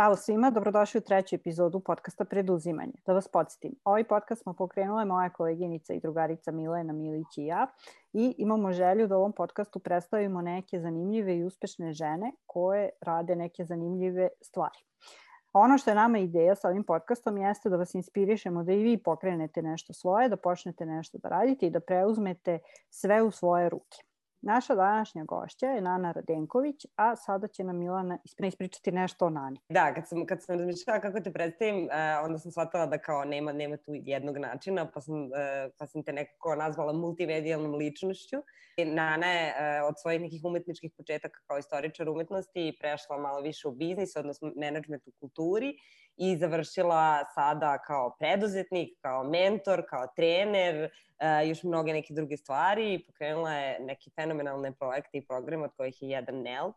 Zdravo svima, dobrodošli u treću epizodu podcasta Preduzimanje. Da vas podsjetim, ovaj podcast smo pokrenule moja koleginica i drugarica Milena Milić i ja i imamo želju da u ovom podcastu predstavimo neke zanimljive i uspešne žene koje rade neke zanimljive stvari. Ono što je nama ideja sa ovim podcastom jeste da vas inspirišemo da i vi pokrenete nešto svoje, da počnete nešto da radite i da preuzmete sve u svoje ruke. Naša današnja gošća je Nana Radenković, a sada će nam Milana ispričati nešto o Nani. Da, kad sam, kad sam razmišljala kako te predstavim, uh, onda sam shvatila da kao nema, nema tu jednog načina, pa sam, uh, pa sam te nekako nazvala multimedijalnom ličnošću. Nana je uh, od svojih nekih umetničkih početaka kao istoričar umetnosti prešla malo više u biznis, odnosno menadžment u kulturi i završila sada kao preduzetnik, kao mentor, kao trener, uh, još mnoge neke druge stvari i pokrenula je neke fenomenalne projekte i programe od kojih je jedan NELT,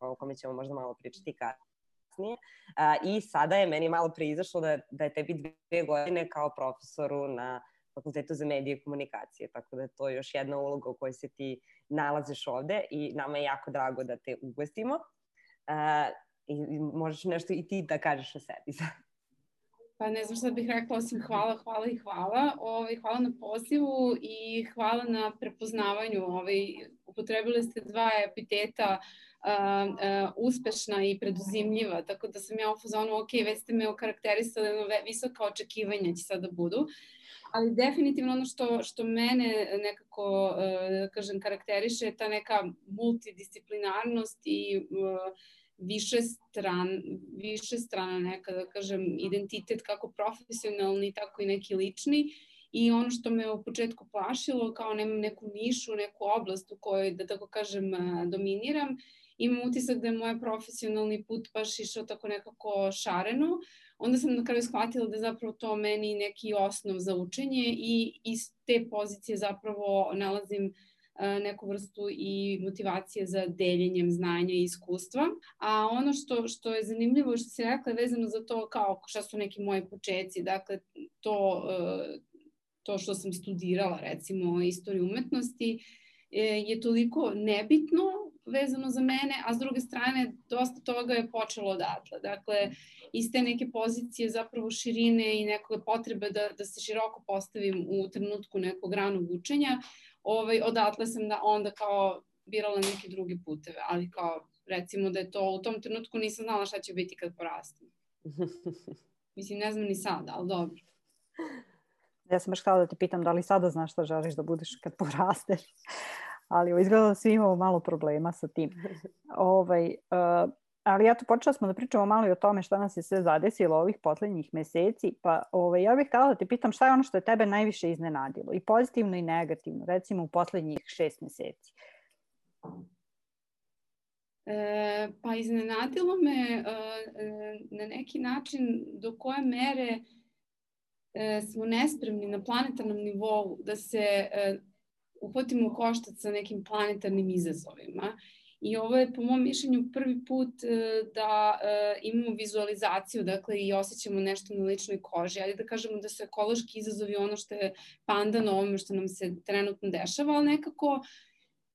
o kome ćemo možda malo pričati kasnije. Uh, I sada je meni malo preizašlo da, da je tebi dve godine kao profesoru na Fakultetu za medije i komunikacije, tako da je to još jedna uloga u kojoj se ti nalaziš ovde i nama je jako drago da te ugostimo. Uh, i možeš nešto i ti da kažeš o sebi. Pa ne znam šta bih rekla osim hvala, hvala i hvala. Ovaj, hvala na pozivu i hvala na prepoznavanju. Ovaj, upotrebili ste dva epiteta uh, uh, uspešna i preduzimljiva, tako da sam ja u fazonu, ok, već ste me okarakterisali, no, visoka očekivanja će sada budu. Ali definitivno ono što, što mene nekako, uh, da kažem, karakteriše je ta neka multidisciplinarnost i uh, više stran, više strana neka, da kažem, identitet kako profesionalni, tako i neki lični. I ono što me u početku plašilo, kao nemam neku nišu, neku oblast u kojoj, da tako kažem, dominiram, imam utisak da je moj profesionalni put baš išao tako nekako šareno. Onda sam na kraju shvatila da je zapravo to meni neki osnov za učenje i iz te pozicije zapravo nalazim uh, neku vrstu i motivacije za deljenjem znanja i iskustva. A ono što, što je zanimljivo što se rekla vezano za to kao šta su neki moji počeci, dakle to, to što sam studirala recimo istoriju umetnosti e, je toliko nebitno vezano za mene, a s druge strane dosta toga je počelo odatle. Dakle, iz te neke pozicije zapravo širine i nekog potrebe da, da se široko postavim u trenutku nekog ranog učenja, ovaj, odatle sam da onda kao birala neke druge puteve, ali kao recimo da je to u tom trenutku nisam znala šta će biti kad porastem. Mislim, ne znam ni sada, ali dobro. Ja sam baš htela da te pitam da li sada znaš šta želiš da budeš kad porasteš, ali izgleda da svi imamo malo problema sa tim. ovaj, uh, ali ja tu počela smo da pričamo malo i o tome šta nas je sve zadesilo ovih poslednjih meseci, pa ovaj, ja bih htela da te pitam šta je ono što je tebe najviše iznenadilo, i pozitivno i negativno, recimo u poslednjih šest meseci. E, pa iznenadilo me e, e, na neki način do koje mere e, smo nespremni na planetarnom nivou da se e, uhvatimo u koštac sa nekim planetarnim izazovima I ovo je po mom mišljenju prvi put e, da e, imamo vizualizaciju, dakle i osjećamo nešto na ličnoj koži. Ajde da kažemo da su ekološki izazovi ono što je pandan ovome što nam se trenutno dešava, ali nekako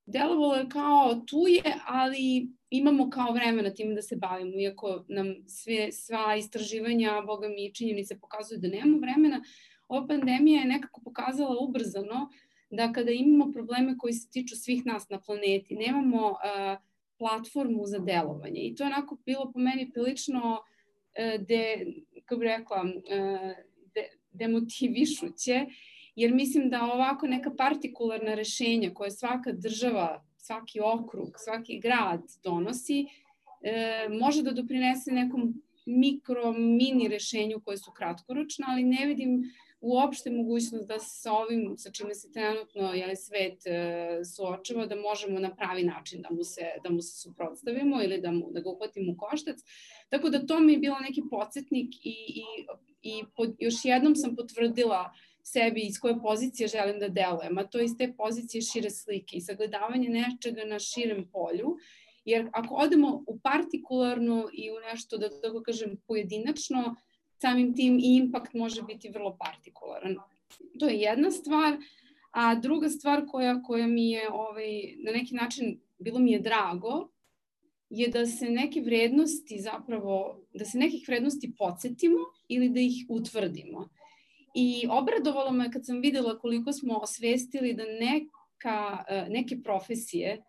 delovalo je kao tu je, ali imamo kao vremena tim da se bavimo, iako nam sve, sva istraživanja, boga mi činjenice pokazuju da nemamo vremena, ova pandemija je nekako pokazala ubrzano da kada imamo probleme koji se tiču svih nas na planeti, nemamo platformu za delovanje. I to je onako bilo po meni prilično uh, de, kako bih rekla, uh, de, demotivišuće, jer mislim da ovako neka partikularna rešenja koje svaka država, svaki okrug, svaki grad donosi, uh, može da doprinese nekom mikro, mini rešenju koje su kratkoročna, ali ne vidim uopšte mogućnost da sa ovim, sa čime se trenutno jeli, svet e, suočava, da možemo na pravi način da mu se, da mu se suprotstavimo ili da, mu, da ga uhvatimo u koštac. Tako da to mi je bilo neki podsjetnik i, i, i pod, još jednom sam potvrdila sebi iz koje pozicije želim da delujem, a to iz te pozicije šire slike i sagledavanje nečega na širem polju Jer ako odemo u partikularno i u nešto, da tako kažem, pojedinačno, samim tim i impakt može biti vrlo partikularan. To je jedna stvar. A druga stvar koja, koja mi je ovaj, na neki način bilo mi je drago je da se neke vrednosti zapravo, da se nekih vrednosti podsjetimo ili da ih utvrdimo. I obradovalo me kad sam videla koliko smo osvestili da neka, e, neke profesije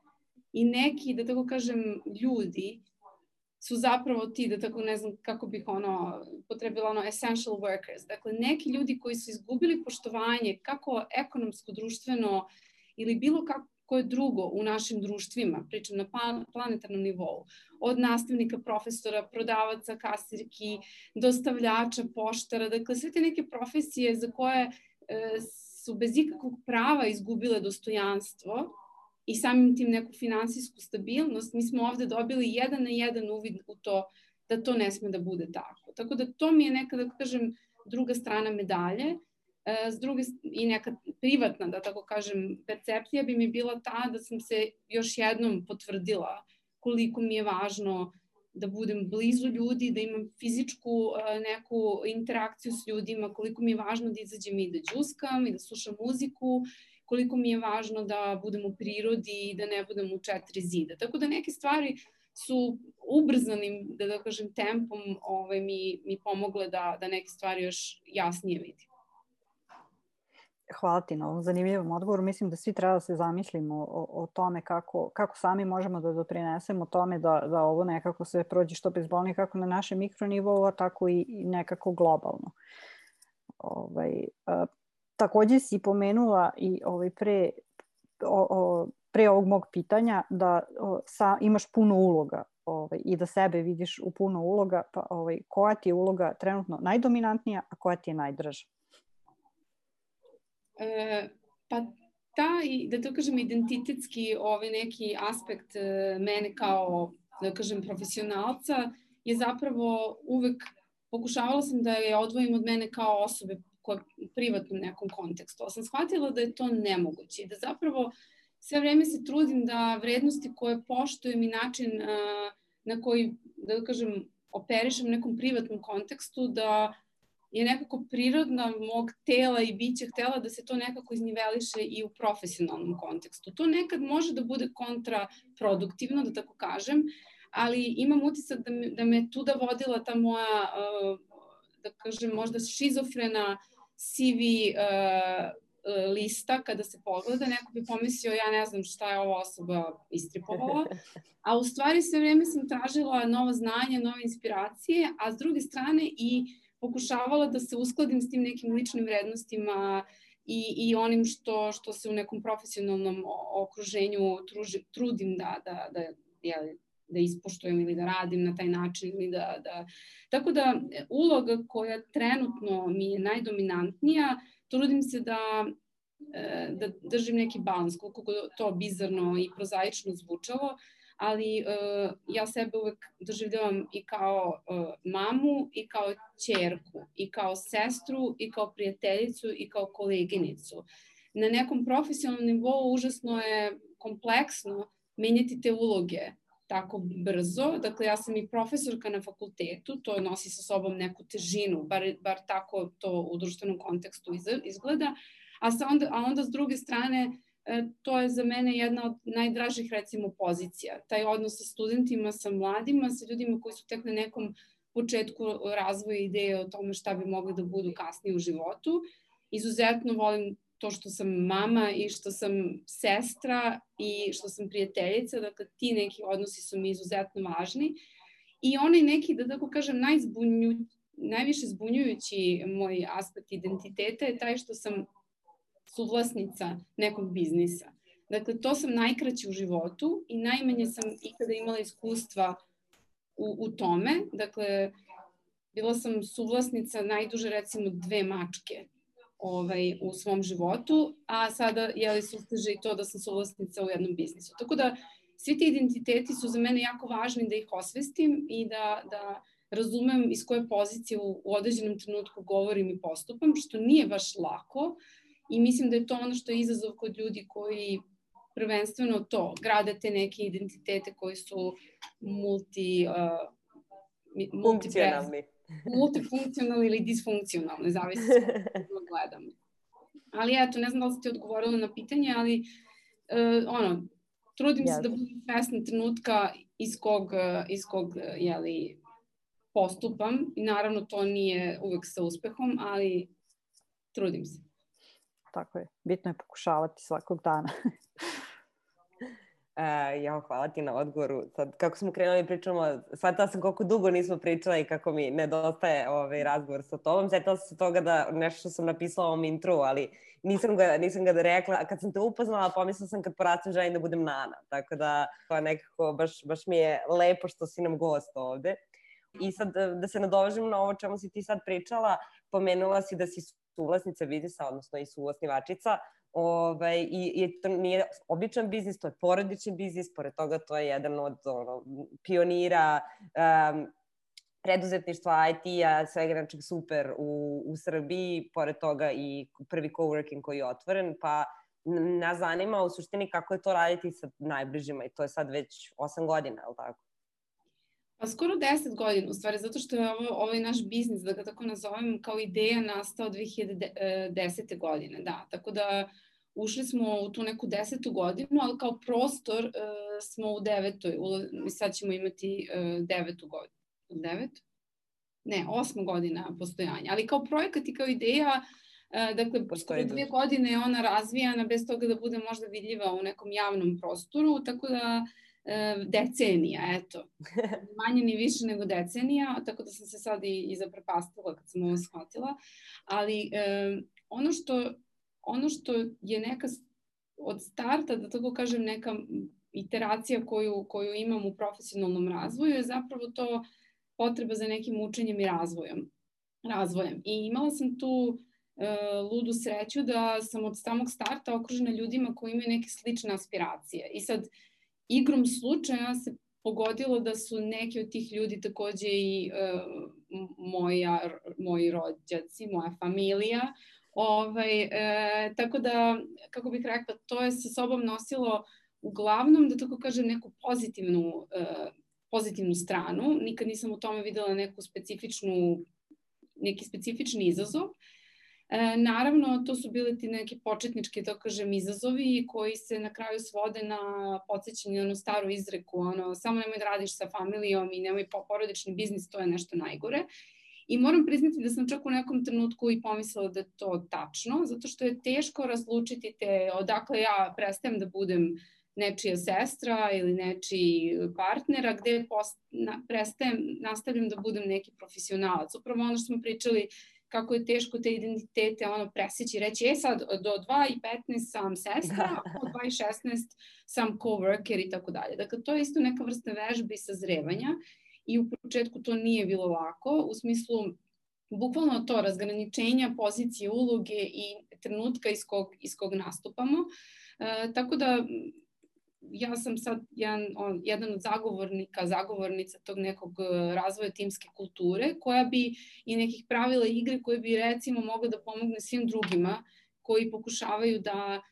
i neki, da tako kažem, ljudi su zapravo ti, da tako ne znam kako bih ono, potrebila ono essential workers. Dakle, neki ljudi koji su izgubili poštovanje kako ekonomsko, društveno ili bilo kako koje drugo u našim društvima, pričam na planetarnom nivou, od nastavnika, profesora, prodavaca, kasirki, dostavljača, poštara, dakle sve te neke profesije za koje e, su bez ikakvog prava izgubile dostojanstvo i samim tim neku finansijsku stabilnost, mi smo ovde dobili jedan na jedan uvid u to da to ne sme da bude tako. Tako da to mi je nekada, da kažem, druga strana medalje. E, s druge, i neka privatna, da tako kažem, percepcija bi mi bila ta da sam se još jednom potvrdila koliko mi je važno da budem blizu ljudi, da imam fizičku e, neku interakciju s ljudima, koliko mi je važno da izađem i da džuskam i da slušam muziku, koliko mi je važno da budem u prirodi i da ne budem u četiri zida. Tako da neke stvari su ubrzanim, da da kažem, tempom ovaj, mi, mi pomogle da, da neke stvari još jasnije vidim. Hvala ti na ovom zanimljivom odgovoru. Mislim da svi treba da se zamislimo o, o tome kako, kako sami možemo da doprinesemo tome da, da ovo nekako se prođe što bezbolnije kako na našem mikronivou, a tako i, i nekako globalno. Ovaj, takođe si pomenula i ovaj pre, o, o, pre ovog mog pitanja da o, sa, imaš puno uloga ovaj, i da sebe vidiš u puno uloga, pa ovaj, koja ti je uloga trenutno najdominantnija, a koja ti je najdraža? E, pa taj, da to kažem, identitetski ovaj neki aspekt e, mene kao, da kažem, profesionalca je zapravo uvek pokušavala sam da je odvojim od mene kao osobe u privatnom nekom kontekstu. Ali sam shvatila da je to nemoguće i da zapravo sve vreme se trudim da vrednosti koje poštujem i način uh, na koji, da kažem, operišem u nekom privatnom kontekstu, da je nekako prirodna mog tela i bića htela da se to nekako izniveliše i u profesionalnom kontekstu. To nekad može da bude kontraproduktivno, da tako kažem, ali imam utisak da me, da me tuda vodila ta moja, da kažem, možda šizofrena CV uh, lista kada se pogleda, neko bi pomislio ja ne znam šta je ova osoba istripovala, a u stvari sve vreme sam tražila nova znanja, nove inspiracije, a s druge strane i pokušavala da se uskladim s tim nekim ličnim vrednostima i, i onim što, što se u nekom profesionalnom okruženju truži, trudim da, da, da, jeli, da ispoštujem ili da radim na taj način ili da, da... Tako da uloga koja trenutno mi je najdominantnija, trudim se da e, da držim neki balans, koliko to bizarno i prozaično zvučalo, ali uh, ja sebe uvek doživljavam i kao uh, mamu i kao čerku i kao sestru i kao prijateljicu i kao koleginicu. Na nekom profesionalnom nivou užasno je kompleksno menjati te uloge tako brzo. Dakle, ja sam i profesorka na fakultetu, to nosi sa sobom neku težinu, bar, bar tako to u društvenom kontekstu izgleda. A, sa onda, a onda s druge strane, E, to je za mene jedna od najdražih recimo pozicija. Taj odnos sa studentima, sa mladima, sa ljudima koji su tek na nekom početku razvoja ideje o tome šta bi mogli da budu kasnije u životu. Izuzetno volim to što sam mama i što sam sestra i što sam prijateljica, dakle ti neki odnosi su mi izuzetno važni. I onaj neki, da tako kažem, najzbunju, najviše zbunjujući moj aspekt identiteta je taj što sam suvlasnica nekog biznisa. Dakle, to sam najkraće u životu i najmanje sam ikada imala iskustva u, u tome. Dakle, bila sam suvlasnica najduže recimo dve mačke ovaj, u svom životu, a sada je li susteže i to da sam suvlasnica u jednom biznisu. Tako da svi ti identiteti su za mene jako važni da ih osvestim i da, da razumem iz koje pozicije u, u određenom trenutku govorim i postupam, što nije baš lako, I mislim da je to ono što je izazov kod ljudi koji prvenstveno to, grade te neke identitete koji su multi, uh, funkcionalni. multifunkcionalni ili disfunkcionalni, zavisi kako gledamo. Ali eto, ne znam da li ste ti odgovorila na pitanje, ali uh, ono, trudim yes. se da budem svesna trenutka iz kog, iz kog jeli, postupam i naravno to nije uvek sa uspehom, ali trudim se. Tako je. Bitno je pokušavati svakog dana. Uh, ja, hvala ti na odgovoru. Sad, kako smo krenuli pričamo, shvatila sam koliko dugo nismo pričala i kako mi nedostaje ovaj razgovor sa tobom. Sjetila sam se toga da nešto što sam napisala ovom intru, ali nisam ga, nisam ga da rekla. Kad sam te upoznala, pomislila sam kad porastim želim da budem Nana. Tako da, to nekako baš, baš mi je lepo što si nam gost ovde. I sad da se nadovežem na ovo čemu si ti sad pričala, pomenula si da si suvlasnica biznisa, odnosno i suvlasnivačica. Ovaj, i, I to nije običan biznis, to je porodični biznis, pored toga to je jedan od ono, pionira um, preduzetništva IT-a, svega nečeg super u, u Srbiji, pored toga i prvi coworking koji je otvoren, pa nas zanima u suštini kako je to raditi sa najbližima i to je sad već 8 godina, je li tako? Pa skoro 10 godina, u stvari, zato što je ovo, ovaj naš biznis, da ga tako nazovem, kao ideja nastao 2010. godine, da. Tako da ušli smo u tu neku desetu godinu, ali kao prostor uh, smo u devetoj, u, sad ćemo imati uh, devetu godinu. Devetu? Ne, osma godina postojanja, ali kao projekat i kao ideja Uh, dakle, postoje dvije godine je ona razvijana bez toga da bude možda vidljiva u nekom javnom prostoru, tako da decenija, eto. Manje ni više nego decenija, tako da sam se sad i, i zaprepastila kad sam ovo shvatila. Ali e, ono, što, ono što je neka od starta, da tako kažem, neka iteracija koju, koju imam u profesionalnom razvoju je zapravo to potreba za nekim učenjem i razvojem. razvojem. I imala sam tu e, ludu sreću da sam od samog starta okružena ljudima koji imaju neke slične aspiracije. I sad, igrom slučaja se pogodilo da su neki od tih ljudi takođe i uh, moja, moji rođaci, moja familija. Ovaj, e, tako da, kako bih rekla, to je sa sobom nosilo uglavnom, da tako kažem, neku pozitivnu, e, pozitivnu stranu. Nikad nisam u tome videla neku specifičnu, neki specifični izazov. E, naravno, to su bile ti neke početničke, da kažem, izazovi koji se na kraju svode na podsjećanje na staru izreku, ono, samo nemoj da radiš sa familijom i nemoj porodični biznis, to je nešto najgore. I moram priznati da sam čak u nekom trenutku i pomislila da je to tačno, zato što je teško razlučiti te odakle ja prestajem da budem nečija sestra ili nečiji partnera, gde post, na, prestajem, nastavljam da budem neki profesionalac. Upravo ono što smo pričali kako je teško te identitete ono preseći, reći, e sad do 2 i 15 sam sestra, da. od 2 i 16 sam coworker i tako dalje. Dakle, to je isto neka vrsta vežbe i sazrevanja i u početku to nije bilo lako, u smislu bukvalno to razgraničenja pozicije, uloge i trenutka iz kog, iz kog nastupamo. E, tako da ja sam sad jedan, on, jedan od zagovornika, zagovornica tog nekog e, razvoja timske kulture, koja bi i nekih pravila igre koje bi recimo mogla da pomogne svim drugima koji pokušavaju da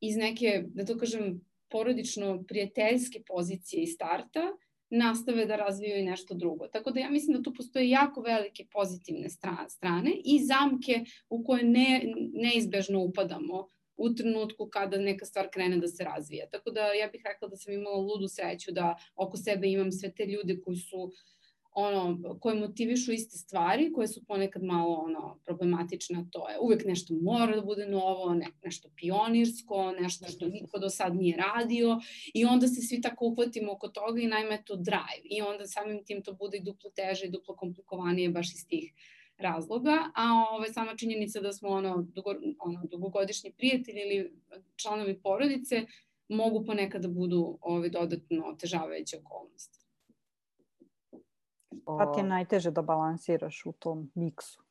iz neke, da to kažem, porodično prijateljske pozicije i starta nastave da razvijaju nešto drugo. Tako da ja mislim da tu postoje jako velike pozitivne strane i zamke u koje ne, neizbežno upadamo u trenutku kada neka stvar krene da se razvija. Tako da ja bih rekla da sam imala ludu sreću da oko sebe imam sve te ljude koji su ono, koje motivišu iste stvari, koje su ponekad malo ono, problematične, to je uvek nešto mora da bude novo, ne, nešto pionirsko, nešto što niko do sad nije radio i onda se svi tako uhvatimo oko toga i najme to drive i onda samim tim to bude i duplo teže i duplo komplikovanije baš iz tih razloga, a ovaj, sama činjenica da smo ono, dugo, ono, dugogodišnji prijatelji ili članovi porodice mogu ponekad da budu ovaj, dodatno otežavajuće okolnosti. Pa ti je najteže da balansiraš u tom miksu?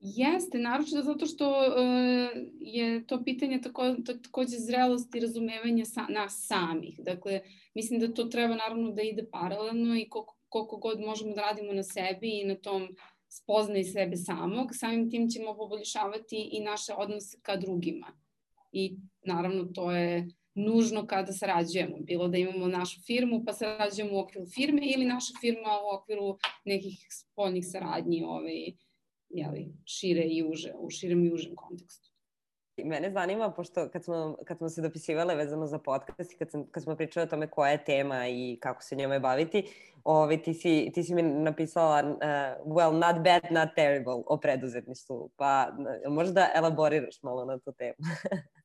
Jeste, naročito zato što uh, je to pitanje tako, takođe zrelosti i razumevanja sa, nas samih. Dakle, mislim da to treba naravno da ide paralelno i koliko koliko god možemo da radimo na sebi i na tom spoznaj sebe samog, samim tim ćemo poboljšavati i naše odnose ka drugima. I naravno to je nužno kada sarađujemo, bilo da imamo našu firmu pa sarađujemo u okviru firme ili naša firma u okviru nekih spoljnih saradnji ovaj, jeli, šire i uže, u širem i užem kontekstu. Mene zanima, pošto kad smo, kad smo se dopisivale vezano za podcast i kad, sam, kad smo pričali o tome koja je tema i kako se njome baviti, ovaj, ti, si, ti si mi napisala uh, well, not bad, not terrible o preduzetništvu. Pa možda elaboriraš malo na tu temu.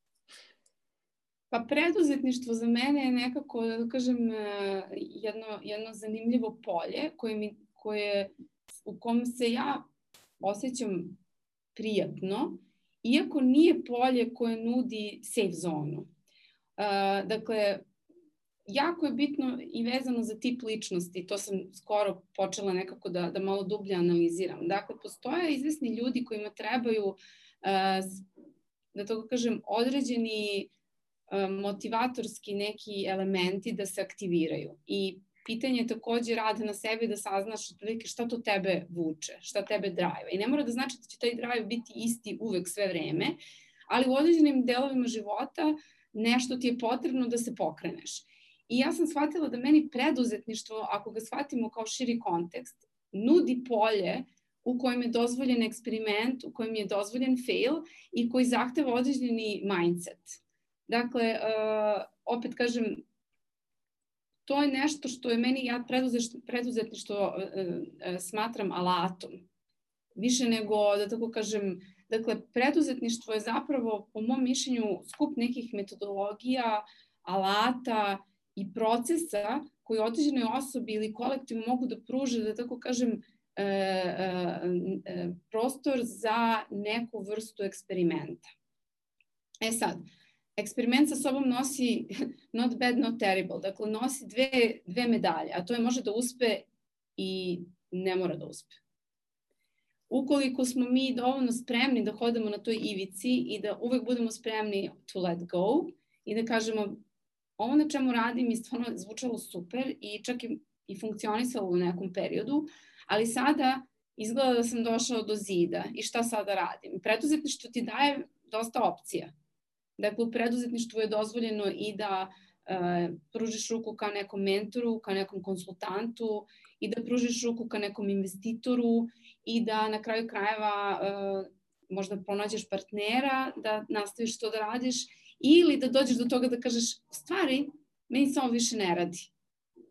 Pa preduzetništvo za mene je nekako, da kažem, e, jedno, jedno zanimljivo polje koje mi, koje, u kom se ja osjećam prijatno, iako nije polje koje nudi safe zonu. Uh, dakle, jako je bitno i vezano za tip ličnosti, to sam skoro počela nekako da, da malo dublje analiziram. Dakle, postoje izvesni ljudi kojima trebaju, uh, da tako kažem, određeni motivatorski neki elementi da se aktiviraju. I pitanje je takođe rada na sebi da saznaš otprilike šta to tebe vuče, šta tebe drajva. I ne mora da znači da će taj drive biti isti uvek sve vreme, ali u određenim delovima života nešto ti je potrebno da se pokreneš. I ja sam shvatila da meni preduzetništvo, ako ga shvatimo kao širi kontekst, nudi polje u kojem je dozvoljen eksperiment, u kojem je dozvoljen fail i koji zahteva određeni mindset. Dakle, uh, opet kažem, to je nešto što je meni, ja preduzetništvo uh, uh, smatram alatom. Više nego, da tako kažem, dakle, preduzetništvo je zapravo, po mom mišljenju, skup nekih metodologija, alata i procesa koji određenoj osobi ili kolektivu mogu da pruže, da tako kažem, e, e, e, prostor za neku vrstu eksperimenta. E sad, eksperiment sa sobom nosi not bad, not terrible. Dakle, nosi dve, dve medalje, a to je može da uspe i ne mora da uspe. Ukoliko smo mi dovoljno spremni da hodamo na toj ivici i da uvek budemo spremni to let go i da kažemo ovo na čemu radim je stvarno zvučalo super i čak i, i funkcionisalo u nekom periodu, ali sada izgleda da sam došao do zida i šta sada radim. Preduzetništvo ti daje dosta opcija Dakle, u preduzetništvu je dozvoljeno i da e, pružiš ruku ka nekom mentoru, ka nekom konsultantu i da pružiš ruku ka nekom investitoru i da na kraju krajeva e, možda pronađeš partnera, da nastaviš to da radiš ili da dođeš do toga da kažeš stvari, meni samo više ne radi.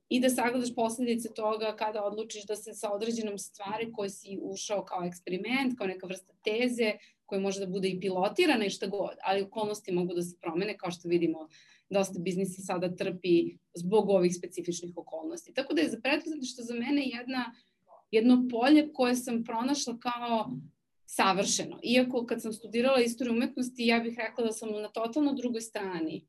I da sagledaš posledice toga kada odlučiš da se sa određenom stvari koje si ušao kao eksperiment, kao neka vrsta teze, koja može da bude i pilotirana i šta god, ali okolnosti mogu da se promene, kao što vidimo dosta biznisa sada trpi zbog ovih specifičnih okolnosti. Tako da je za preduzetništvo za mene jedna, jedno polje koje sam pronašla kao savršeno. Iako kad sam studirala istoriju umetnosti, ja bih rekla da sam na totalno drugoj strani.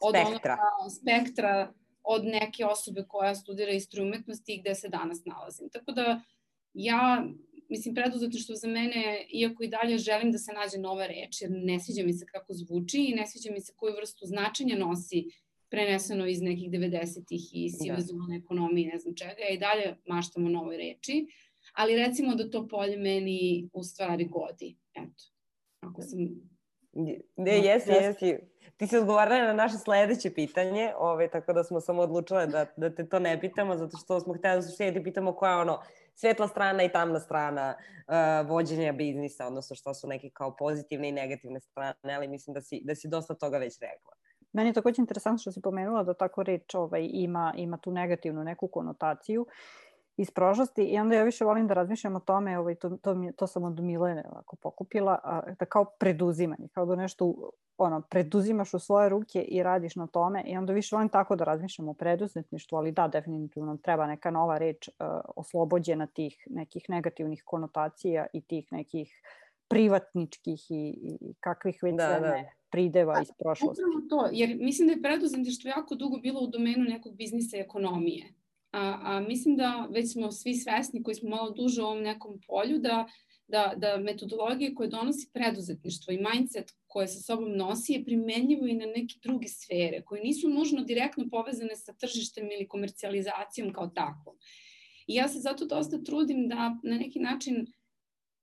Od spektra. Onoga, spektra od neke osobe koja studira istoriju umetnosti i gde se danas nalazim. Tako da ja mislim, preduzetništvo za mene, iako i dalje želim da se nađe nova reč, jer ne sviđa mi se kako zvuči i ne sviđa mi se koju vrstu značenja nosi preneseno iz nekih 90-ih i sive da. zone ekonomije, ne znam čega, ja i dalje maštam o novoj reči, ali recimo da to polje meni u stvari godi. Eto, ako sam... Ne, jesi, jesi. Ti si odgovarala na naše sledeće pitanje, ovaj, tako da smo samo odlučile da, da te to ne pitamo, zato što smo hteli da se da pitamo koja je ono svetla strana i tamna strana uh, vođenja biznisa, odnosno što su neke kao pozitivne i negativne strane, ali mislim da si, da si dosta toga već rekla. Meni je takođe interesantno što si pomenula da tako reč ovaj, ima, ima tu negativnu neku konotaciju iz prošlosti i onda ja više volim da razmišljam o tome, ovaj, to, to, mi, to sam od Milene ovako pokupila, a, da kao preduzimanje, kao da nešto ono, preduzimaš u svoje ruke i radiš na tome i onda više volim tako da razmišljam o preduzetništvu, ali da, definitivno treba neka nova reč uh, oslobođena tih nekih negativnih konotacija i tih nekih privatničkih i, i kakvih već da, da. prideva iz prošlosti. Upravo to, jer mislim da je preduzetništvo jako dugo bilo u domenu nekog biznisa i ekonomije. A, a mislim da već smo svi svesni koji smo malo duže u ovom nekom polju da, da, da metodologije koje donosi preduzetništvo i mindset koje sa sobom nosi je primenjivo i na neke druge sfere koje nisu nužno direktno povezane sa tržištem ili komercijalizacijom kao takvom. I ja se zato dosta trudim da na neki način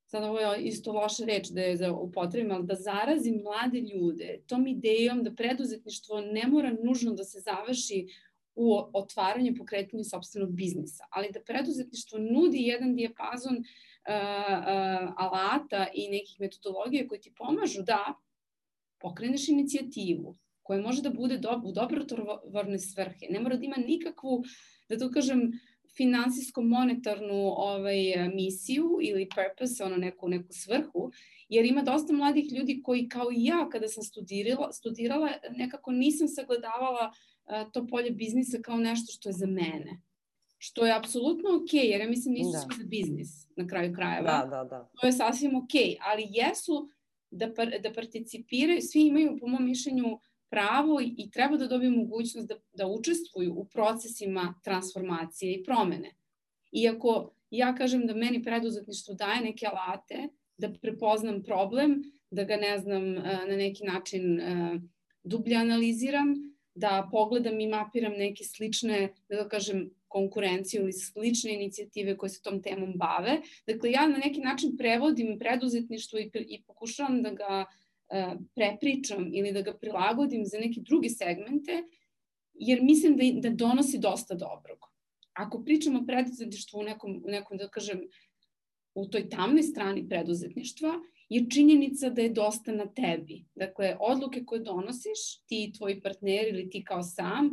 sad ovo je isto loša reč da je za upotrebim, ali da zarazim mlade ljude tom idejom da preduzetništvo ne mora nužno da se završi u otvaranju i pokretanju sobstvenog biznisa, ali da preduzetništvo nudi jedan dijapazon uh, uh, alata i nekih metodologija koji ti pomažu da pokreneš inicijativu koja može da bude do, u dobrotvorne svrhe, ne mora da ima nikakvu, da to kažem, finansijsko-monetarnu ovaj, misiju ili purpose, ono neku, neku svrhu, jer ima dosta mladih ljudi koji kao i ja kada sam studirala, studirala nekako nisam sagledavala uh, to polje biznisa kao nešto što je za mene. Što je apsolutno ok, jer ja mislim nisu da. svi za biznis na kraju krajeva. Da, da, da. To je sasvim ok, ali jesu da, par, da participiraju, svi imaju po mom mišljenju pravo i treba da dobiju mogućnost da, da učestvuju u procesima transformacije i promene. Iako ja kažem da meni preduzetništvo daje neke alate, da prepoznam problem, da ga ne znam na neki način dublje analiziram, da pogledam i mapiram neke slične, da kažem, konkurenciju ili slične inicijative koje se tom temom bave. Dakle, ja na neki način prevodim preduzetništvo i, i pokušavam da ga uh, prepričam ili da ga prilagodim za neke druge segmente, jer mislim da, da donosi dosta dobrog. Ako pričamo o preduzetništvu u nekom, u nekom, da kažem, u toj tamnoj strani preduzetništva, je činjenica da je dosta na tebi. Dakle, odluke koje donosiš, ti i tvoji partneri ili ti kao sam,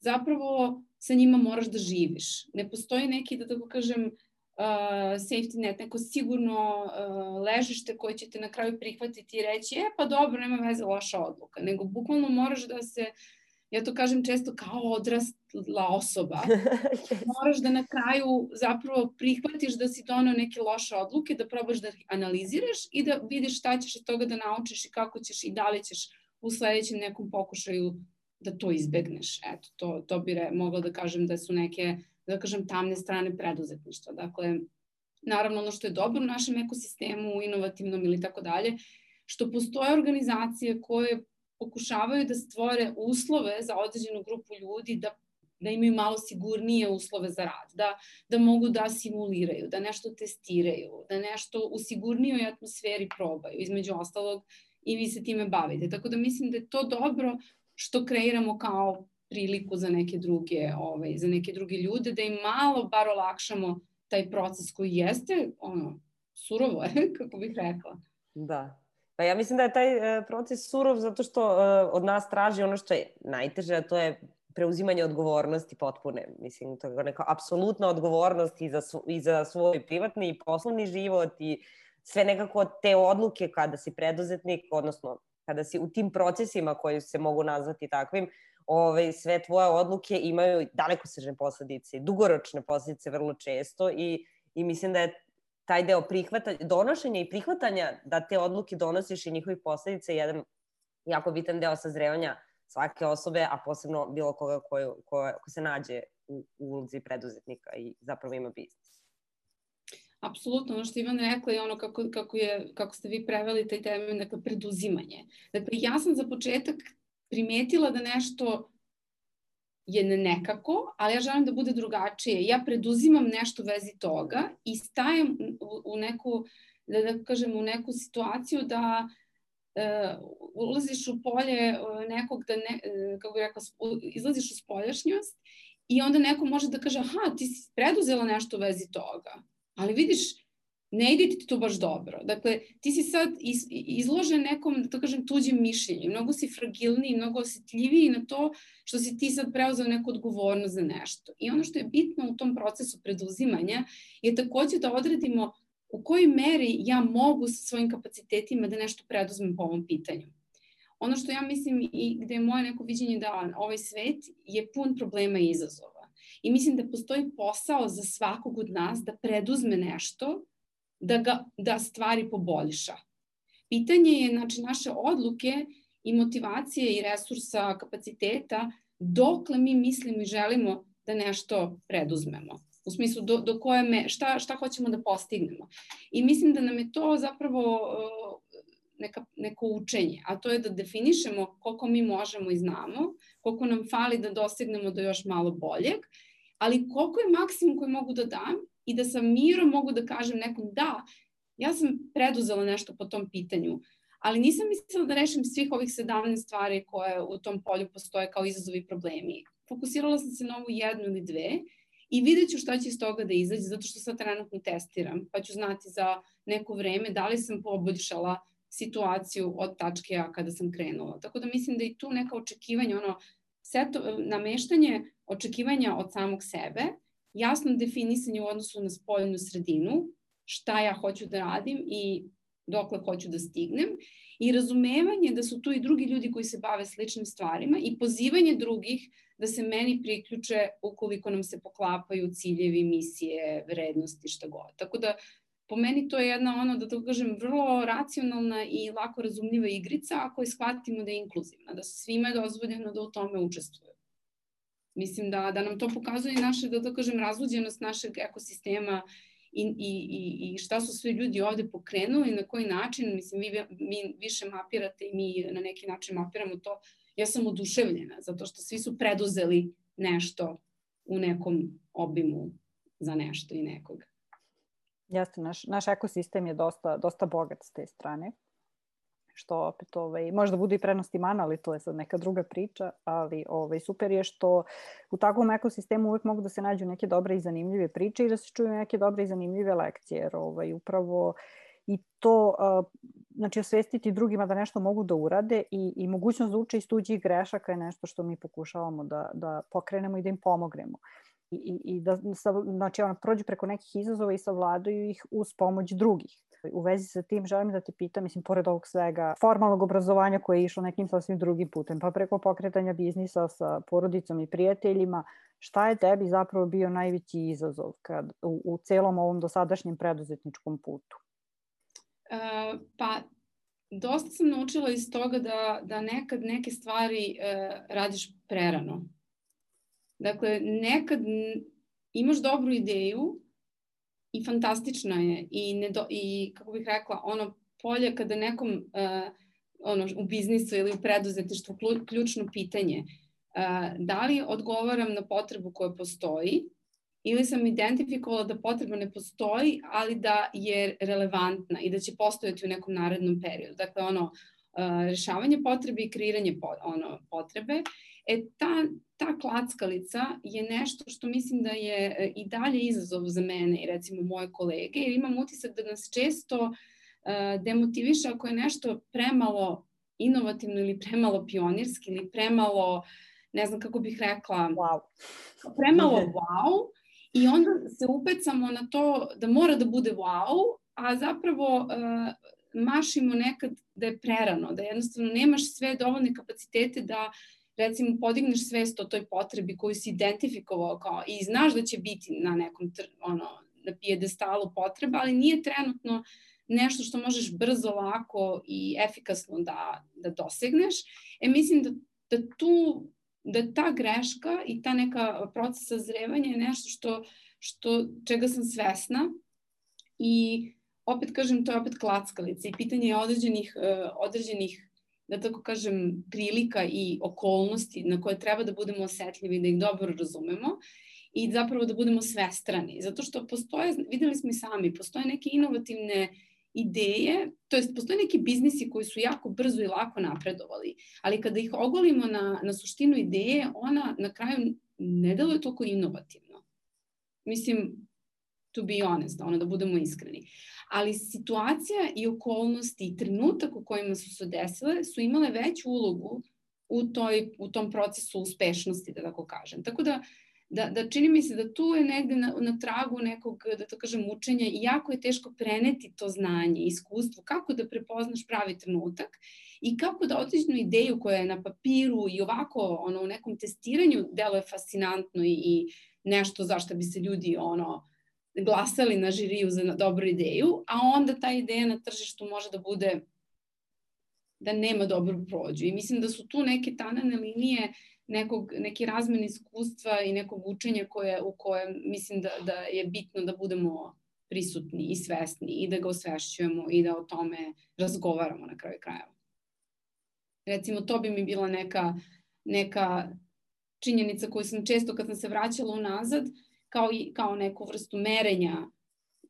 zapravo sa njima moraš da živiš. Ne postoji neki, da tako kažem, uh, safety net, neko sigurno uh, ležište koje će te na kraju prihvatiti i reći, e pa dobro, nema veze, loša odluka. Nego bukvalno moraš da se, ja to kažem često kao odrasla osoba, moraš da na kraju zapravo prihvatiš da si donao neke loše odluke, da probaš da analiziraš i da vidiš šta ćeš od toga da naučiš i kako ćeš i da li ćeš u sledećem nekom pokušaju da to izbegneš. Eto, to, to bi re, mogla da kažem da su neke, da kažem, tamne strane preduzetništva. Dakle, naravno ono što je dobro u našem ekosistemu, inovativnom ili tako dalje, što postoje organizacije koje pokušavaju da stvore uslove za određenu grupu ljudi da da imaju malo sigurnije uslove za rad, da, da mogu da simuliraju, da nešto testiraju, da nešto u sigurnijoj atmosferi probaju, između ostalog i vi se time bavite. Tako da mislim da je to dobro što kreiramo kao priliku za neke druge, ovaj, za neke druge ljude, da im malo bar olakšamo taj proces koji jeste, ono, surovo kako bih rekla. Da. Pa ja mislim da je taj e, proces surov zato što e, od nas traži ono što je najteže, a to je preuzimanje odgovornosti potpune. Mislim, to je neka apsolutna odgovornost i za, i za svoj privatni i poslovni život i sve nekako te odluke kada si preduzetnik, odnosno kada si u tim procesima koji se mogu nazvati takvim, ovaj, sve tvoje odluke imaju daleko sežne posledice, dugoročne posledice vrlo često i, i mislim da je taj deo prihvatanja, donošenja i prihvatanja da te odluke donosiš i njihovih posledica je jedan jako bitan deo sazrevanja svake osobe, a posebno bilo koga ko, ko, ko se nađe u, u ulozi preduzetnika i zapravo ima biznis. Apsolutno, ono što Ivan rekla je ono kako, kako, je, kako ste vi preveli taj termin, dakle, preduzimanje. Dakle, ja sam za početak primetila da nešto je nekako, ali ja želim da bude drugačije. Ja preduzimam nešto u vezi toga i stajem u, u neku, da, da kažem, u neku situaciju da uh, ulaziš u polje uh, nekog da ne, uh, kako bih rekla, izlaziš u spoljašnjost i onda neko može da kaže, aha, ti si preduzela nešto u vezi toga ali vidiš, ne ide ti to baš dobro. Dakle, ti si sad iz, izložen nekom, da to kažem, tuđim mišljenju. Mnogo si fragilniji, mnogo osjetljiviji na to što si ti sad preuzeo neku odgovornost za nešto. I ono što je bitno u tom procesu preduzimanja je takođe da odredimo u kojoj meri ja mogu sa svojim kapacitetima da nešto preduzmem po ovom pitanju. Ono što ja mislim i gde je moje neko viđenje da ovaj svet je pun problema i izazova I mislim da postoji posao za svakog od nas da preduzme nešto, da, ga, da stvari poboljša. Pitanje je znači, naše odluke i motivacije i resursa, kapaciteta, dokle mi mislimo i želimo da nešto preduzmemo. U smislu do, do koje me, šta, šta hoćemo da postignemo. I mislim da nam je to zapravo neka, neko učenje, a to je da definišemo koliko mi možemo i znamo, koliko nam fali da dostignemo do još malo boljeg ali koliko je maksimum koji mogu da dam i da sa mirom mogu da kažem nekom da, ja sam preduzela nešto po tom pitanju, ali nisam mislila da rešim svih ovih 17 stvari koje u tom polju postoje kao izazovi i problemi. Fokusirala sam se na ovu jednu ili dve i vidjet ću šta će iz toga da izađe, zato što sad trenutno testiram, pa ću znati za neko vreme da li sam poboljšala situaciju od tačke A kada sam krenula. Tako da mislim da i tu neka očekivanja, ono, seto, nameštanje očekivanja od samog sebe, jasno definisanje u odnosu na spoljnu sredinu, šta ja hoću da radim i dokle hoću da stignem i razumevanje da su tu i drugi ljudi koji se bave sličnim stvarima i pozivanje drugih da se meni priključe ukoliko nam se poklapaju ciljevi, misije, vrednosti, šta god. Tako da po meni to je jedna ono, da to kažem, vrlo racionalna i lako razumljiva igrica ako je shvatimo da je inkluzivna, da svima je dozvoljeno da u tome učestvuju. Mislim da, da nam to pokazuje naše, da to kažem, razvođenost našeg ekosistema i, i, i, i šta su sve ljudi ovde pokrenuli, na koji način, mislim, vi, mi više mapirate i mi na neki način mapiramo to. Ja sam oduševljena, zato što svi su preduzeli nešto u nekom obimu za nešto i nekoga. Jeste, naš, naš ekosistem je dosta, dosta bogat s te strane što opet ovaj, možda bude i prenosti mana, ali to je sad neka druga priča, ali ovaj, super je što u takvom ekosistemu uvek mogu da se nađu neke dobre i zanimljive priče i da se čuju neke dobre i zanimljive lekcije, jer ovaj, upravo i to, znači osvestiti drugima da nešto mogu da urade i, i mogućnost da uče iz tuđih grešaka je nešto što mi pokušavamo da, da pokrenemo i da im pomognemo. I, i, i da znači, ono, prođu preko nekih izazova i savladaju ih uz pomoć drugih u vezi sa tim želim da te pitam, mislim, pored ovog svega formalnog obrazovanja koje je išlo nekim sasvim drugim putem, pa preko pokretanja biznisa sa porodicom i prijateljima, šta je tebi zapravo bio najveći izazov kad, u, u celom ovom dosadašnjem preduzetničkom putu? Uh, pa dosta sam naučila iz toga da, da nekad neke stvari uh, radiš prerano. Dakle, nekad imaš dobru ideju, i fantastična je i, ne do, i kako bih rekla, ono polje kada nekom uh, ono, u biznisu ili u preduzetništvu ključno pitanje uh, da li odgovaram na potrebu koja postoji ili sam identifikovala da potreba ne postoji, ali da je relevantna i da će postojati u nekom narednom periodu. Dakle, ono, uh, rešavanje potrebe i kreiranje po, ono, potrebe E, ta, ta klackalica je nešto što mislim da je e, i dalje izazov za mene i recimo moje kolege, jer imam utisak da nas često uh, demotiviše ako je nešto premalo inovativno ili premalo pionirski ili premalo, ne znam kako bih rekla, wow. premalo wow i onda se upecamo na to da mora da bude wow, a zapravo uh, mašimo nekad da je prerano, da jednostavno nemaš sve dovoljne kapacitete da recimo podigneš svest o toj potrebi koju si identifikovao kao i znaš da će biti na nekom ono, na pijedestalu potreba, ali nije trenutno nešto što možeš brzo, lako i efikasno da, da dosegneš. E mislim da, da tu da ta greška i ta neka proces sazrevanja je nešto što, što čega sam svesna i opet kažem to je opet klackalica i pitanje određenih, uh, određenih da tako kažem, prilika i okolnosti na koje treba da budemo osetljivi, da ih dobro razumemo i zapravo da budemo svestrani. Zato što postoje, videli smo i sami, postoje neke inovativne ideje, to jest postoje neki biznisi koji su jako brzo i lako napredovali, ali kada ih ogolimo na, na suštinu ideje, ona na kraju ne deluje toliko inovativno. Mislim, to be honest, ono da budemo iskreni ali situacija i okolnosti i trenutak u kojima su se desile su imale veću ulogu u, toj, u tom procesu uspešnosti, da tako kažem. Tako da, da, da čini mi se da tu je negde na, na tragu nekog, da to kažem, učenja i jako je teško preneti to znanje, iskustvo, kako da prepoznaš pravi trenutak i kako da određenu ideju koja je na papiru i ovako ono, u nekom testiranju deluje fascinantno i, i nešto zašto bi se ljudi ono, glasali na žiriju za dobru ideju, a onda ta ideja na tržištu može da bude da nema dobru prođu. I mislim da su tu neke tanane linije nekog, neki razmen iskustva i nekog učenja koje, u kojem mislim da, da je bitno da budemo prisutni i svesni i da ga osvešćujemo i da o tome razgovaramo na kraju krajeva. Recimo, to bi mi bila neka, neka činjenica koju sam često kad sam se vraćala unazad, kao, i, kao neku vrstu merenja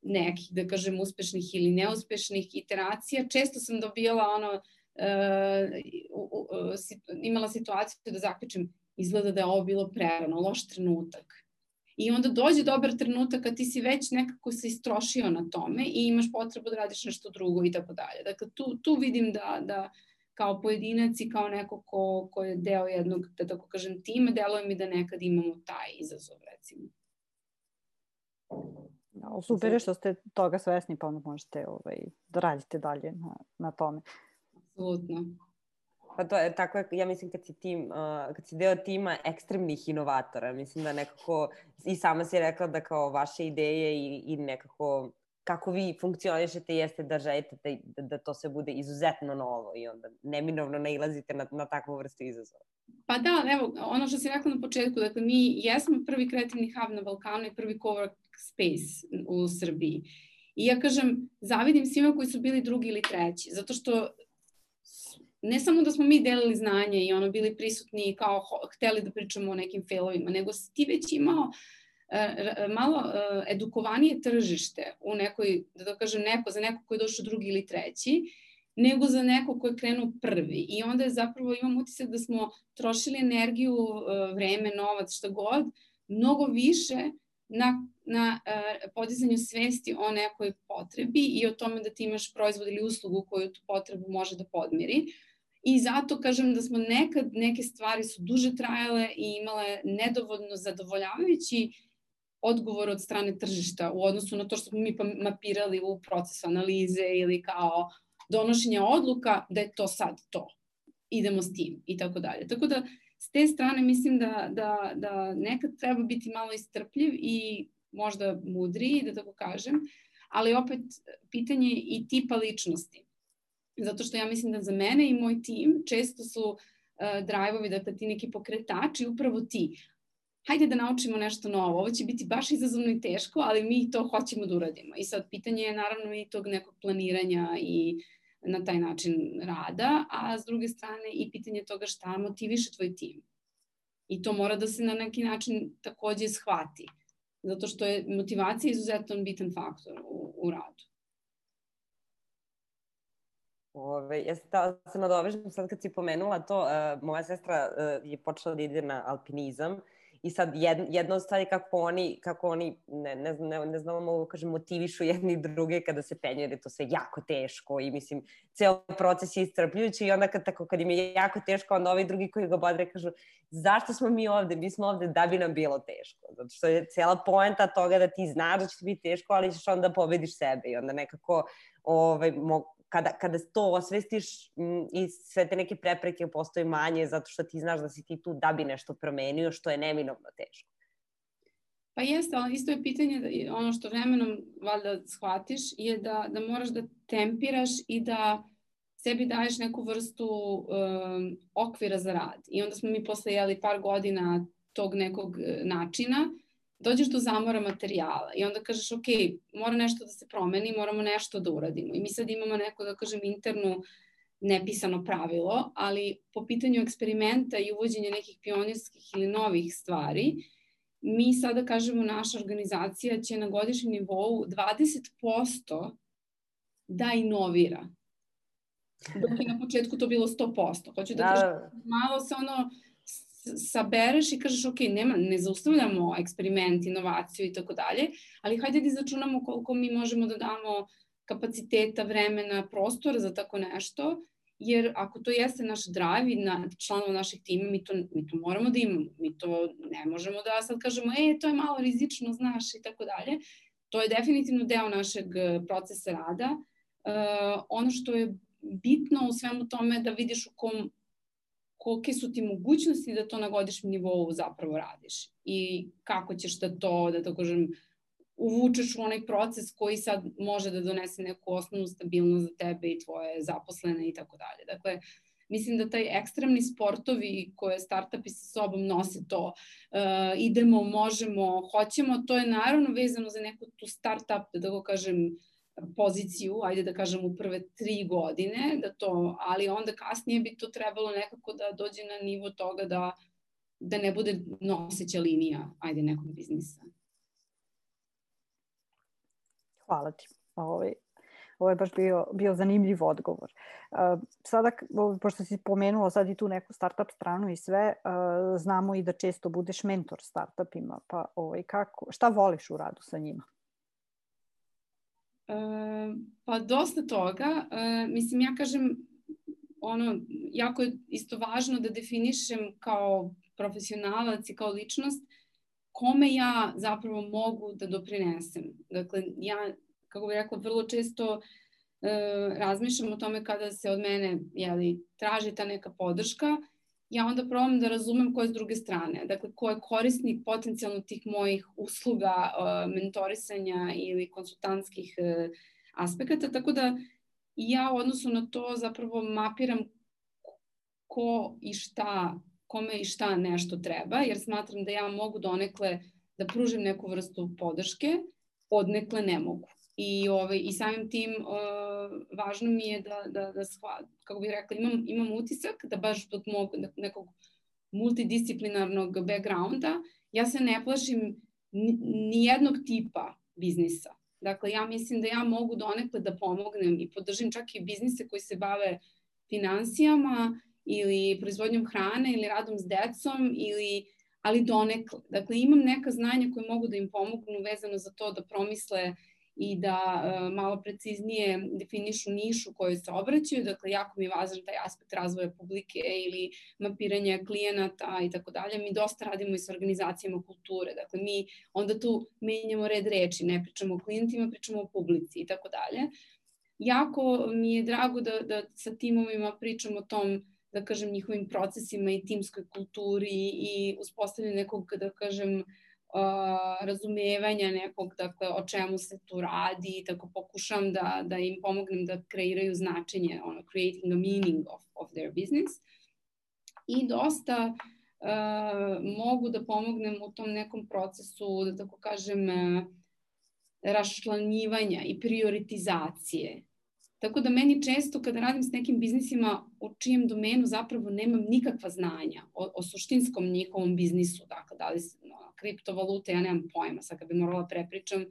nekih, da kažem, uspešnih ili neuspešnih iteracija. Često sam dobijala ono, uh, uh, uh, imala situaciju da zaključim, izgleda da je ovo bilo prerano, loš trenutak. I onda dođe dobar trenutak kad ti si već nekako se istrošio na tome i imaš potrebu da radiš nešto drugo i tako dalje. Dakle, tu, tu vidim da, da kao pojedinac i kao neko ko, ko je deo jednog, da tako kažem, tima, deluje mi da nekad imamo taj izazov, recimo. No, super je što ste toga svesni, pa onda možete ovaj, da radite dalje na, na tome. Apsolutno. Pa to je tako, ja mislim kad si, tim, uh, kad si deo tima ekstremnih inovatora, mislim da nekako, i sama si rekla da kao vaše ideje i, i nekako kako vi funkcionišete jeste da želite da, da, da to sve bude izuzetno novo i onda neminovno nailazite na, na takvu vrstu izazova. Pa da, evo, ono što si rekla na početku, dakle mi jesmo prvi kreativni hub na Balkanu i prvi cowork space u Srbiji. I ja kažem, zavidim svima koji su bili drugi ili treći, zato što ne samo da smo mi delili znanje i ono bili prisutni i kao hteli da pričamo o nekim failovima, nego si ti već imao uh, malo uh, edukovanije tržište u nekoj, da to kažem, neko, za neko koji je došao drugi ili treći, nego za neko ko je krenuo prvi. I onda je zapravo imam utisak da smo trošili energiju, vreme, novac, šta god, mnogo više na, na uh, podizanju svesti o nekoj potrebi i o tome da ti imaš proizvod ili uslugu koju tu potrebu može da podmiri. I zato kažem da smo nekad neke stvari su duže trajale i imale nedovoljno zadovoljavajući odgovor od strane tržišta u odnosu na to što smo mi pa mapirali u procesu analize ili kao donošenja odluka da je to sad to. Idemo s tim i tako dalje. Tako da s te strane mislim da, da, da nekad treba biti malo istrpljiv i možda mudriji, da tako kažem, ali opet pitanje i tipa ličnosti. Zato što ja mislim da za mene i moj tim često su uh, drive-ovi, dakle ti neki pokretači, upravo ti. Hajde da naučimo nešto novo, ovo će biti baš izazovno i teško, ali mi to hoćemo da uradimo. I sad pitanje je naravno i tog nekog planiranja i na taj način rada, a s druge strane i pitanje toga šta motiviše tvoj tim. I to mora da se na neki način takođe shvati, zato što je motivacija izuzetno bitan faktor u, u radu. Ove, ja se da se nadovežem sad kad si pomenula to, uh, moja sestra uh, je počela da ide na alpinizam I sad jed, jedna od stvari kako oni, kako oni ne, ne, ne, ne znam, mogu kažem, motivišu jedni druge kada se penju, jer je to sve jako teško i mislim, ceo proces je istrpljujući i onda kad, tako, kad im je jako teško, onda ovi drugi koji ga bodre kažu zašto smo mi ovde? Mi smo ovde da bi nam bilo teško. Zato što je cijela poenta toga da ti znaš da će ti biti teško, ali ćeš onda pobediš sebe i onda nekako ovaj, mo, kada, kada to osvestiš m, i sve te neke prepreke postoje manje zato što ti znaš da si ti tu da bi nešto promenio, što je neminovno teško. Pa jeste, ali isto je pitanje, da, ono što vremenom valjda shvatiš, je da, da moraš da tempiraš i da sebi daješ neku vrstu um, okvira za rad. I onda smo mi posle jeli par godina tog nekog e, načina, dođeš do zamora materijala i onda kažeš, ok, mora nešto da se promeni, moramo nešto da uradimo. I mi sad imamo neko, da kažem, internu nepisano pravilo, ali po pitanju eksperimenta i uvođenja nekih pionirskih ili novih stvari, mi sada kažemo naša organizacija će na godišnjem nivou 20% da inovira. Dok je na početku to bilo 100%. Hoću da, da. kažem, malo se ono sabereš i kažeš ok, nema, ne zaustavljamo eksperiment, inovaciju i tako dalje, ali hajde da izračunamo koliko mi možemo da damo kapaciteta, vremena, prostora za tako nešto, jer ako to jeste naš drive i na članova naših tima, mi to, mi to moramo da imamo. Mi to ne možemo da sad kažemo, e, to je malo rizično, znaš, i tako dalje. To je definitivno deo našeg eh, procesa rada. Uh, ono što je bitno u svemu tome da vidiš u kom kolike su ti mogućnosti da to na godišnjem nivou zapravo radiš i kako ćeš da to, da tako kažem, uvučeš u onaj proces koji sad može da donese neku osnovnu stabilnost za tebe i tvoje zaposlene i tako dalje. Dakle, mislim da taj ekstremni sportovi koje startupi sa sobom nose to, uh, idemo, možemo, hoćemo, to je naravno vezano za neku tu startup, da tako kažem, poziciju, ajde da kažem u prve tri godine, da to, ali onda kasnije bi to trebalo nekako da dođe na nivo toga da, da ne bude noseća linija, ajde, nekog biznisa. Hvala ti. Ovaj, Ovo je baš bio, bio zanimljiv odgovor. Sada, pošto si pomenula sad i tu neku startup stranu i sve, znamo i da često budeš mentor startupima, pa ovaj, kako, šta voliš u radu sa njima? Uh, pa dosta toga. Uh, mislim, ja kažem, ono, jako je isto važno da definišem kao profesionalac i kao ličnost kome ja zapravo mogu da doprinesem. Dakle, ja, kako bih rekla, vrlo često e, razmišljam o tome kada se od mene jeli, traži ta neka podrška, ja onda probam da razumem ko je s druge strane. Dakle, ko je korisnik potencijalno tih mojih usluga, e, mentorisanja ili konsultantskih e, aspekata, tako da ja u odnosu na to zapravo mapiram ko i šta kome i šta nešto treba, jer smatram da ja mogu donekle da pružim neku vrstu podrške, odnekle ne mogu. I, ovaj, i samim tim uh, važno mi je da, da, da shvat, kako bih rekla, imam, imam utisak da baš od mog nekog multidisciplinarnog backgrounda, ja se ne plašim ni jednog tipa biznisa. Dakle, ja mislim da ja mogu donekle da pomognem i podržim čak i biznise koji se bave finansijama ili proizvodnjom hrane ili radom s decom ili ali donekle. Dakle, imam neka znanja koje mogu da im pomognu vezano za to da promisle i da uh, malo preciznije definišu nišu kojoj se obraćaju. Dakle, jako mi je važan taj aspekt razvoja publike ili mapiranja klijenata i tako dalje. Mi dosta radimo i sa organizacijama kulture. Dakle, mi onda tu menjamo red reči, ne pričamo o klijentima, pričamo o publici i tako dalje. Jako mi je drago da, da sa timovima pričamo o tom da kažem, njihovim procesima i timskoj kulturi i uspostavljanju nekog, da kažem, uh, razumevanja nekog, dakle, o čemu se tu radi i tako pokušam da, da im pomognem da kreiraju značenje, ono, creating a meaning of, of their business. I dosta uh, mogu da pomognem u tom nekom procesu, da tako kažem, raščlanjivanja i prioritizacije Tako da meni često kada radim s nekim biznisima u čijem domenu zapravo nemam nikakva znanja o, o suštinskom njihovom biznisu, dakle da li kriptovalute, ja nemam pojma, sad kad bi morala prepričam,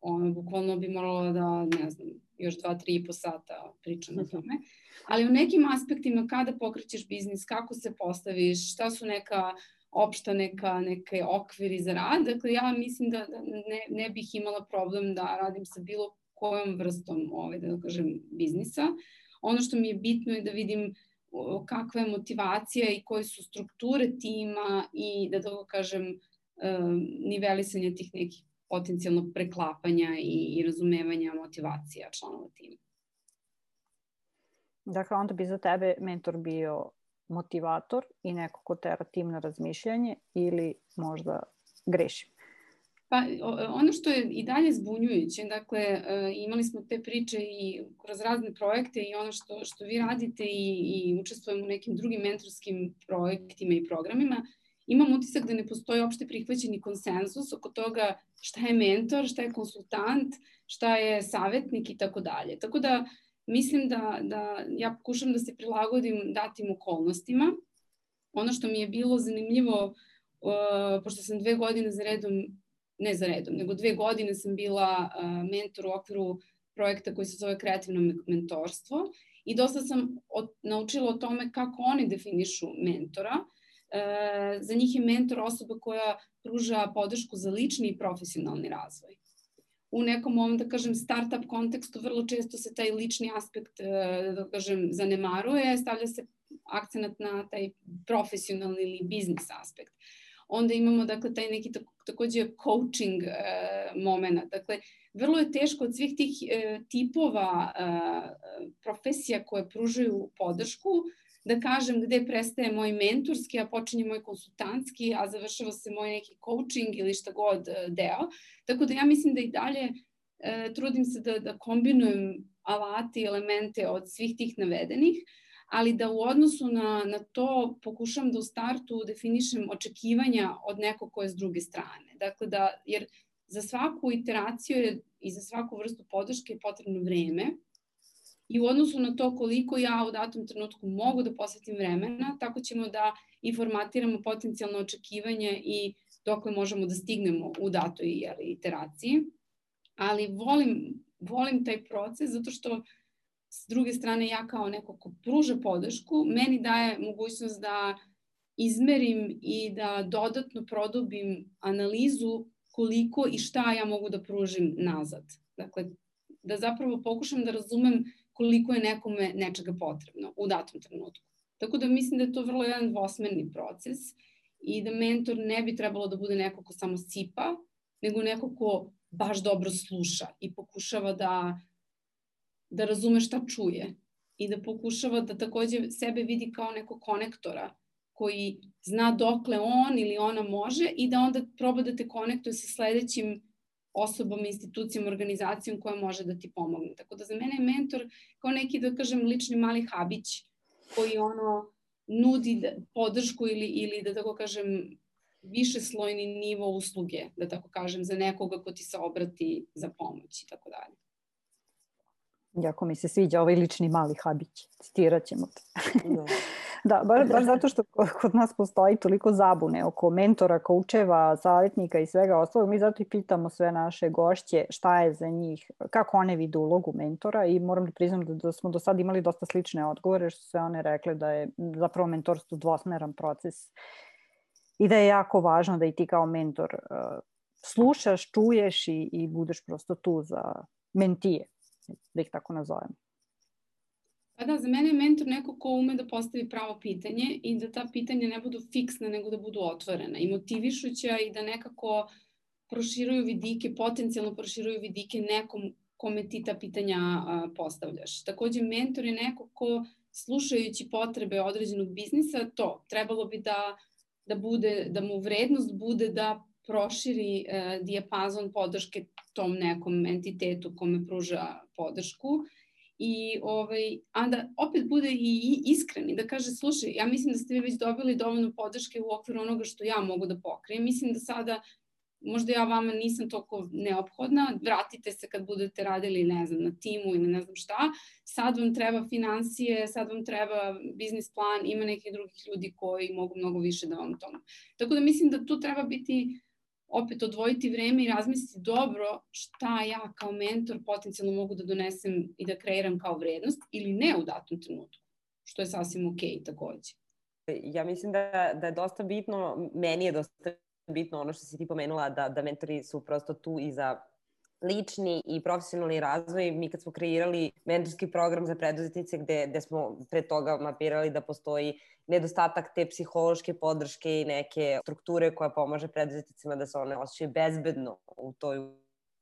ono, bukvalno bi morala da, ne znam, još dva, tri i po sata pričam o mhm. tome. Ali u nekim aspektima kada pokrećeš biznis, kako se postaviš, šta su neka opšta neka, neke okviri za rad. Dakle, ja mislim da, da ne, ne bih imala problem da radim sa bilo kojom vrstom ovaj, da kažem, biznisa. Ono što mi je bitno je da vidim kakva je motivacija i koje su strukture tima i da tako kažem nivelisanje tih nekih potencijalnog preklapanja i, i razumevanja motivacija članova tima. Dakle, onda bi za tebe mentor bio motivator i neko ko tera tim na razmišljanje ili možda grešim? Pa ono što je i dalje zbunjujuće, dakle e, imali smo te priče i kroz razne projekte i ono što, što vi radite i, i učestvujemo u nekim drugim mentorskim projektima i programima, imam utisak da ne postoji opšte prihvaćeni konsenzus oko toga šta je mentor, šta je konsultant, šta je savetnik i tako dalje. Tako da mislim da, da ja pokušam da se prilagodim datim okolnostima. Ono što mi je bilo zanimljivo, uh, pošto sam dve godine za redom ne za redom, nego dve godine sam bila mentor u okviru projekta koji se zove kreativno mentorstvo i dosta sam od, naučila o tome kako oni definišu mentora. E, za njih je mentor osoba koja pruža podršku za lični i profesionalni razvoj. U nekom ovom, da kažem, startup kontekstu vrlo često se taj lični aspekt, e, da kažem, zanemaruje, stavlja se akcenat na taj profesionalni ili biznis aspekt. Onda imamo, dakle, taj neki takođe coaching e. Dakle, vrlo je teško od svih tih e, tipova e, profesija koje pružaju podršku da kažem gde prestaje moj mentorski, a počinje moj konsultantski, a završava se moj neki coaching ili šta god e, deo. Tako da ja mislim da i dalje e, trudim se da, da kombinujem alati i elemente od svih tih navedenih, ali da u odnosu na, na to pokušam da u startu definišem očekivanja od nekog ko je s druge strane. Dakle, da, jer za svaku iteraciju je, i za svaku vrstu podrške je potrebno vreme i u odnosu na to koliko ja u datom trenutku mogu da posvetim vremena, tako ćemo da i formatiramo potencijalno očekivanje i dokle možemo da stignemo u datoj jeli, iteraciji. Ali volim volim taj proces zato što s druge strane ja kao neko ko pruža podršku, meni daje mogućnost da izmerim i da dodatno produbim analizu koliko i šta ja mogu da pružim nazad. Dakle, da zapravo pokušam da razumem koliko je nekome nečega potrebno u datom trenutku. Tako da mislim da je to vrlo jedan dvosmerni proces i da mentor ne bi trebalo da bude neko ko samo sipa, nego neko ko baš dobro sluša i pokušava da, da razume šta čuje i da pokušava da takođe sebe vidi kao neko konektora koji zna dokle on ili ona može i da onda proba da te konektuje sa sledećim osobom, institucijom, organizacijom koja može da ti pomogne. Tako da za mene je mentor kao neki, da kažem, lični mali habić koji ono nudi da, podršku ili, ili da tako kažem više slojni nivo usluge, da tako kažem, za nekoga ko ti se obrati za pomoć i tako dalje. Jako mi se sviđa ovaj lični mali habić. Citirat ćemo te. Da. Da, baš, baš zato što kod nas postoji toliko zabune oko mentora, koučeva, savjetnika i svega ostalog. Mi zato i pitamo sve naše gošće šta je za njih, kako one vide ulogu mentora i moram da priznam da, da smo do sada imali dosta slične odgovore što sve one rekle da je zapravo mentorstvo dvosmeran proces i da je jako važno da i ti kao mentor uh, slušaš, čuješ i, i budeš prosto tu za mentije, da ih tako nazovemo. Pa da, za mene je mentor neko ko ume da postavi pravo pitanje i da ta pitanja ne budu fiksna, nego da budu otvorena i motivišuća i da nekako proširuju vidike, potencijalno proširuju vidike nekom kome ti ta pitanja postavljaš. Takođe, mentor je neko ko slušajući potrebe određenog biznisa, to trebalo bi da, da, bude, da mu vrednost bude da proširi e, dijapazon podrške tom nekom entitetu kome pruža podršku i ovaj, onda opet bude i iskreni da kaže slušaj, ja mislim da ste vi već dobili dovoljno podrške u okviru onoga što ja mogu da pokrijem. Mislim da sada možda ja vama nisam toliko neophodna, vratite se kad budete radili, ne znam, na timu ili ne znam šta, sad vam treba financije, sad vam treba biznis plan, ima nekih drugih ljudi koji mogu mnogo više da vam tomu. Tako da mislim da tu treba biti opet odvojiti vreme i razmisliti dobro šta ja kao mentor potencijalno mogu da donesem i da kreiram kao vrednost ili ne u datom trenutku, što je sasvim ok takođe. Ja mislim da, da je dosta bitno, meni je dosta bitno ono što si ti pomenula, da, da mentori su prosto tu i za lični i profesionalni razvoj. Mi kad smo kreirali mentorski program za preduzetnice gde, gde smo pre toga mapirali da postoji nedostatak te psihološke podrške i neke strukture koja pomaže preduzetnicima da se one osjećaju bezbedno u toj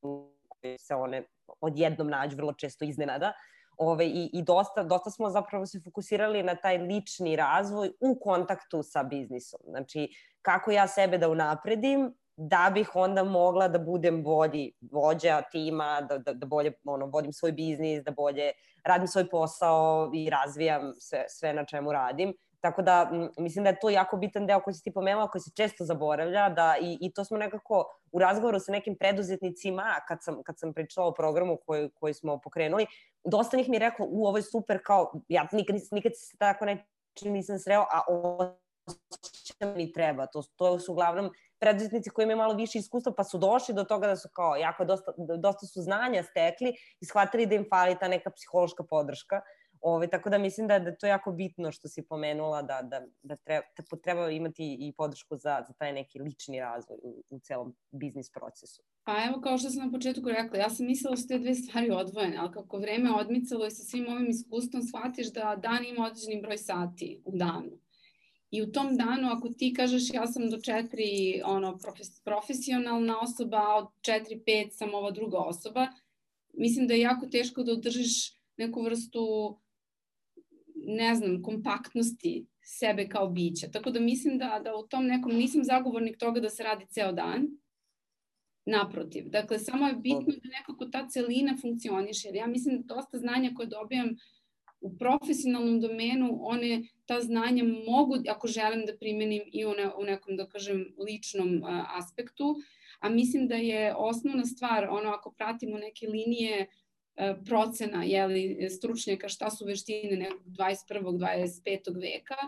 u kojoj se one odjednom nađu vrlo često iznenada. Ove, i, I dosta, dosta smo zapravo se fokusirali na taj lični razvoj u kontaktu sa biznisom. Znači, kako ja sebe da unapredim, da bih onda mogla da budem bolji vođa tima, da, da, da bolje ono, vodim svoj biznis, da bolje radim svoj posao i razvijam sve, sve na čemu radim. Tako da mislim da je to jako bitan deo koji si ti pomenula, koji se često zaboravlja da i, i to smo nekako u razgovoru sa nekim preduzetnicima kad sam, kad sam pričala o programu koji, koji smo pokrenuli, dosta njih mi je rekao u ovo je super kao ja nikad, nikad se tako nečim nisam sreo, a ovo mi treba. To, to su uglavnom preduzetnici koji imaju malo više iskustva pa su došli do toga da su kao jako dosta, dosta su znanja stekli i shvatili da im fali ta neka psihološka podrška. Ove, tako da mislim da, da to je jako bitno što si pomenula da, da, da treba, da treba imati i podršku za, za taj neki lični razvoj u, u celom biznis procesu. Pa evo kao što sam na početku rekla, ja sam mislila da su te dve stvari odvojene, ali kako vreme odmicalo i sa svim ovim iskustvom shvatiš da dan ima određeni broj sati u danu. I u tom danu, ako ti kažeš ja sam do četiri ono, profes, profesionalna osoba, a od četiri, pet sam ova druga osoba, mislim da je jako teško da održiš neku vrstu, ne znam, kompaktnosti sebe kao bića. Tako da mislim da, da u tom nekom, nisam zagovornik toga da se radi ceo dan, naprotiv. Dakle, samo je bitno da nekako ta celina funkcioniše, jer ja mislim da dosta znanja koje dobijam u profesionalnom domenu, one ta znanja mogu, ako želim da primenim i u, u nekom, da kažem, ličnom aspektu, a mislim da je osnovna stvar, ono, ako pratimo neke linije procena, jeli, stručnjaka, šta su veštine nekog 21. 25. veka,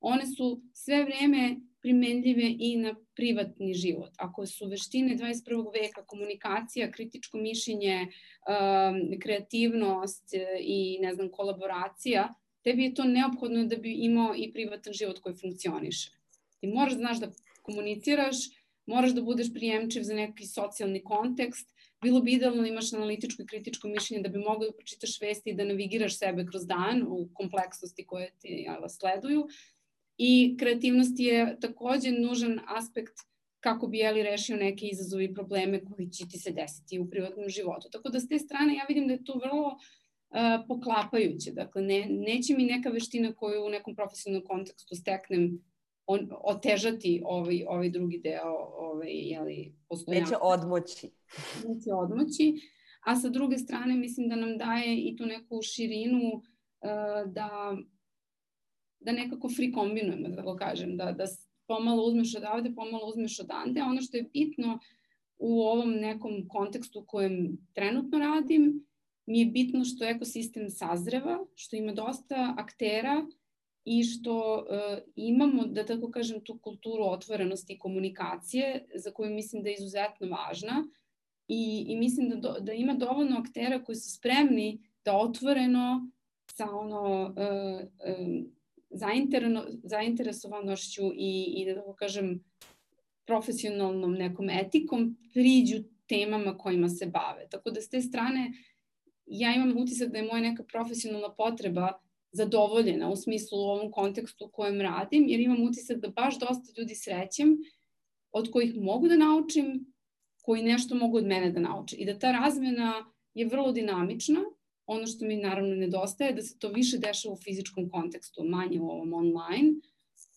one su sve vreme primenljive i na privatni život. Ako su veštine 21. veka, komunikacija, kritičko mišljenje, um, kreativnost e, i ne znam, kolaboracija, tebi je to neophodno da bi imao i privatan život koji funkcioniše. Ti moraš da znaš da komuniciraš, moraš da budeš prijemčiv za neki socijalni kontekst, bilo bi idealno da imaš analitičko i kritičko mišljenje da bi mogao da pročitaš vesti i da navigiraš sebe kroz dan u kompleksnosti koje ti jala, sleduju. I kreativnost je takođe nužan aspekt kako bi jeli rešio neke izazove i probleme koji će ti se desiti u privatnom životu. Tako da s te strane ja vidim da je to vrlo uh, poklapajuće. Dakle, ne, neće mi neka veština koju u nekom profesionalnom kontekstu steknem on, otežati ovaj, ovaj drugi deo ovaj, jeli, postojanja. Neće odmoći. Neće odmoći. A sa druge strane mislim da nam daje i tu neku širinu uh, da, da nekako free kombinujemo, da tako kažem, da, da pomalo uzmeš odavde, pomalo uzmeš odande. Ono što je bitno u ovom nekom kontekstu u kojem trenutno radim, mi je bitno što ekosistem sazreva, što ima dosta aktera i što uh, imamo, da tako kažem, tu kulturu otvorenosti i komunikacije, za koju mislim da je izuzetno važna i, i mislim da, do, da ima dovoljno aktera koji su spremni da otvoreno sa ono uh, um, zainteresovanošću i, i da tako kažem profesionalnom nekom etikom priđu temama kojima se bave. Tako da s te strane ja imam utisak da je moja neka profesionalna potreba zadovoljena u smislu u ovom kontekstu u kojem radim, jer imam utisak da baš dosta ljudi srećem od kojih mogu da naučim, koji nešto mogu od mene da nauče. I da ta razmena je vrlo dinamična. Ono što mi naravno nedostaje je da se to više dešava u fizičkom kontekstu, manje u ovom online.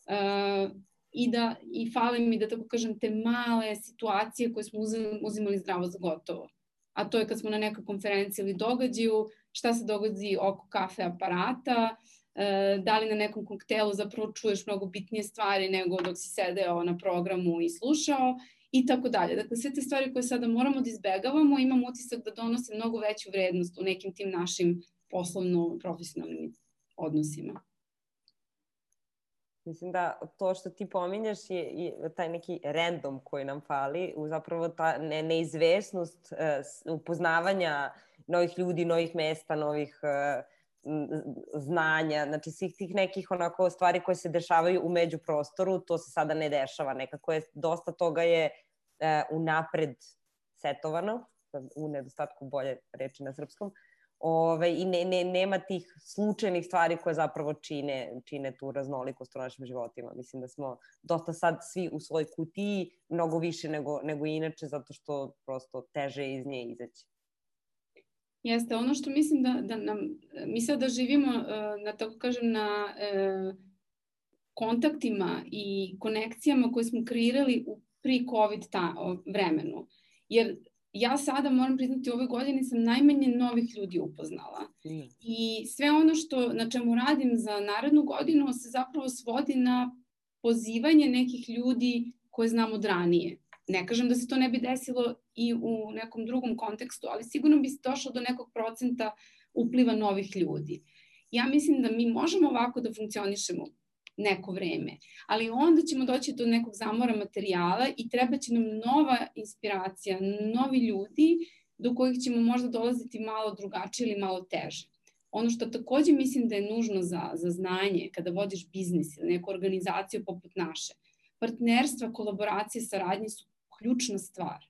Uh, i da i fale mi da tako kažem te male situacije koje smo uzimali zdravo za gotovo. A to je kad smo na nekoj konferenciji ili događaju, šta se dogodi oko kafe aparata, e, da li na nekom koktelu zapravo čuješ mnogo bitnije stvari nego dok si sedeo na programu i slušao i tako dalje. Dakle, sve te stvari koje sada moramo da izbegavamo, imam utisak da donose mnogo veću vrednost u nekim tim našim poslovno-profesionalnim odnosima. Mislim da to što ti pominjaš je, je taj neki random koji nam fali, zapravo ta ne, neizvesnost uh, upoznavanja novih ljudi, novih mesta, novih uh, znanja, znači svih tih nekih onako stvari koje se dešavaju u međuprostoru, to se sada ne dešava. Nekako je, dosta toga je uh, unapred setovano, u nedostatku bolje reči na srpskom, Ove, I ne, ne, nema tih slučajnih stvari koje zapravo čine, čine tu raznolikost u našim životima. Mislim da smo dosta sad svi u svoj kutiji, mnogo više nego, nego inače, zato što prosto teže iz nje izaći. Jeste, ono što mislim da, da nam, mi da živimo, e, na tako kažem, na e, kontaktima i konekcijama koje smo kreirali u pre-COVID ta, vremenu. Jer ja sada moram priznati u ovoj godini sam najmanje novih ljudi upoznala. Mm. I sve ono što na čemu radim za narednu godinu se zapravo svodi na pozivanje nekih ljudi koje znam od ranije. Ne kažem da se to ne bi desilo i u nekom drugom kontekstu, ali sigurno bi se došlo do nekog procenta upliva novih ljudi. Ja mislim da mi možemo ovako da funkcionišemo neko vreme. Ali onda ćemo doći do nekog zamora materijala i treba će nam nova inspiracija, novi ljudi do kojih ćemo možda dolaziti malo drugačije ili malo teže. Ono što takođe mislim da je nužno za, za znanje kada vodiš biznis ili neku organizaciju poput naše, partnerstva, kolaboracije, saradnje su ključna stvar.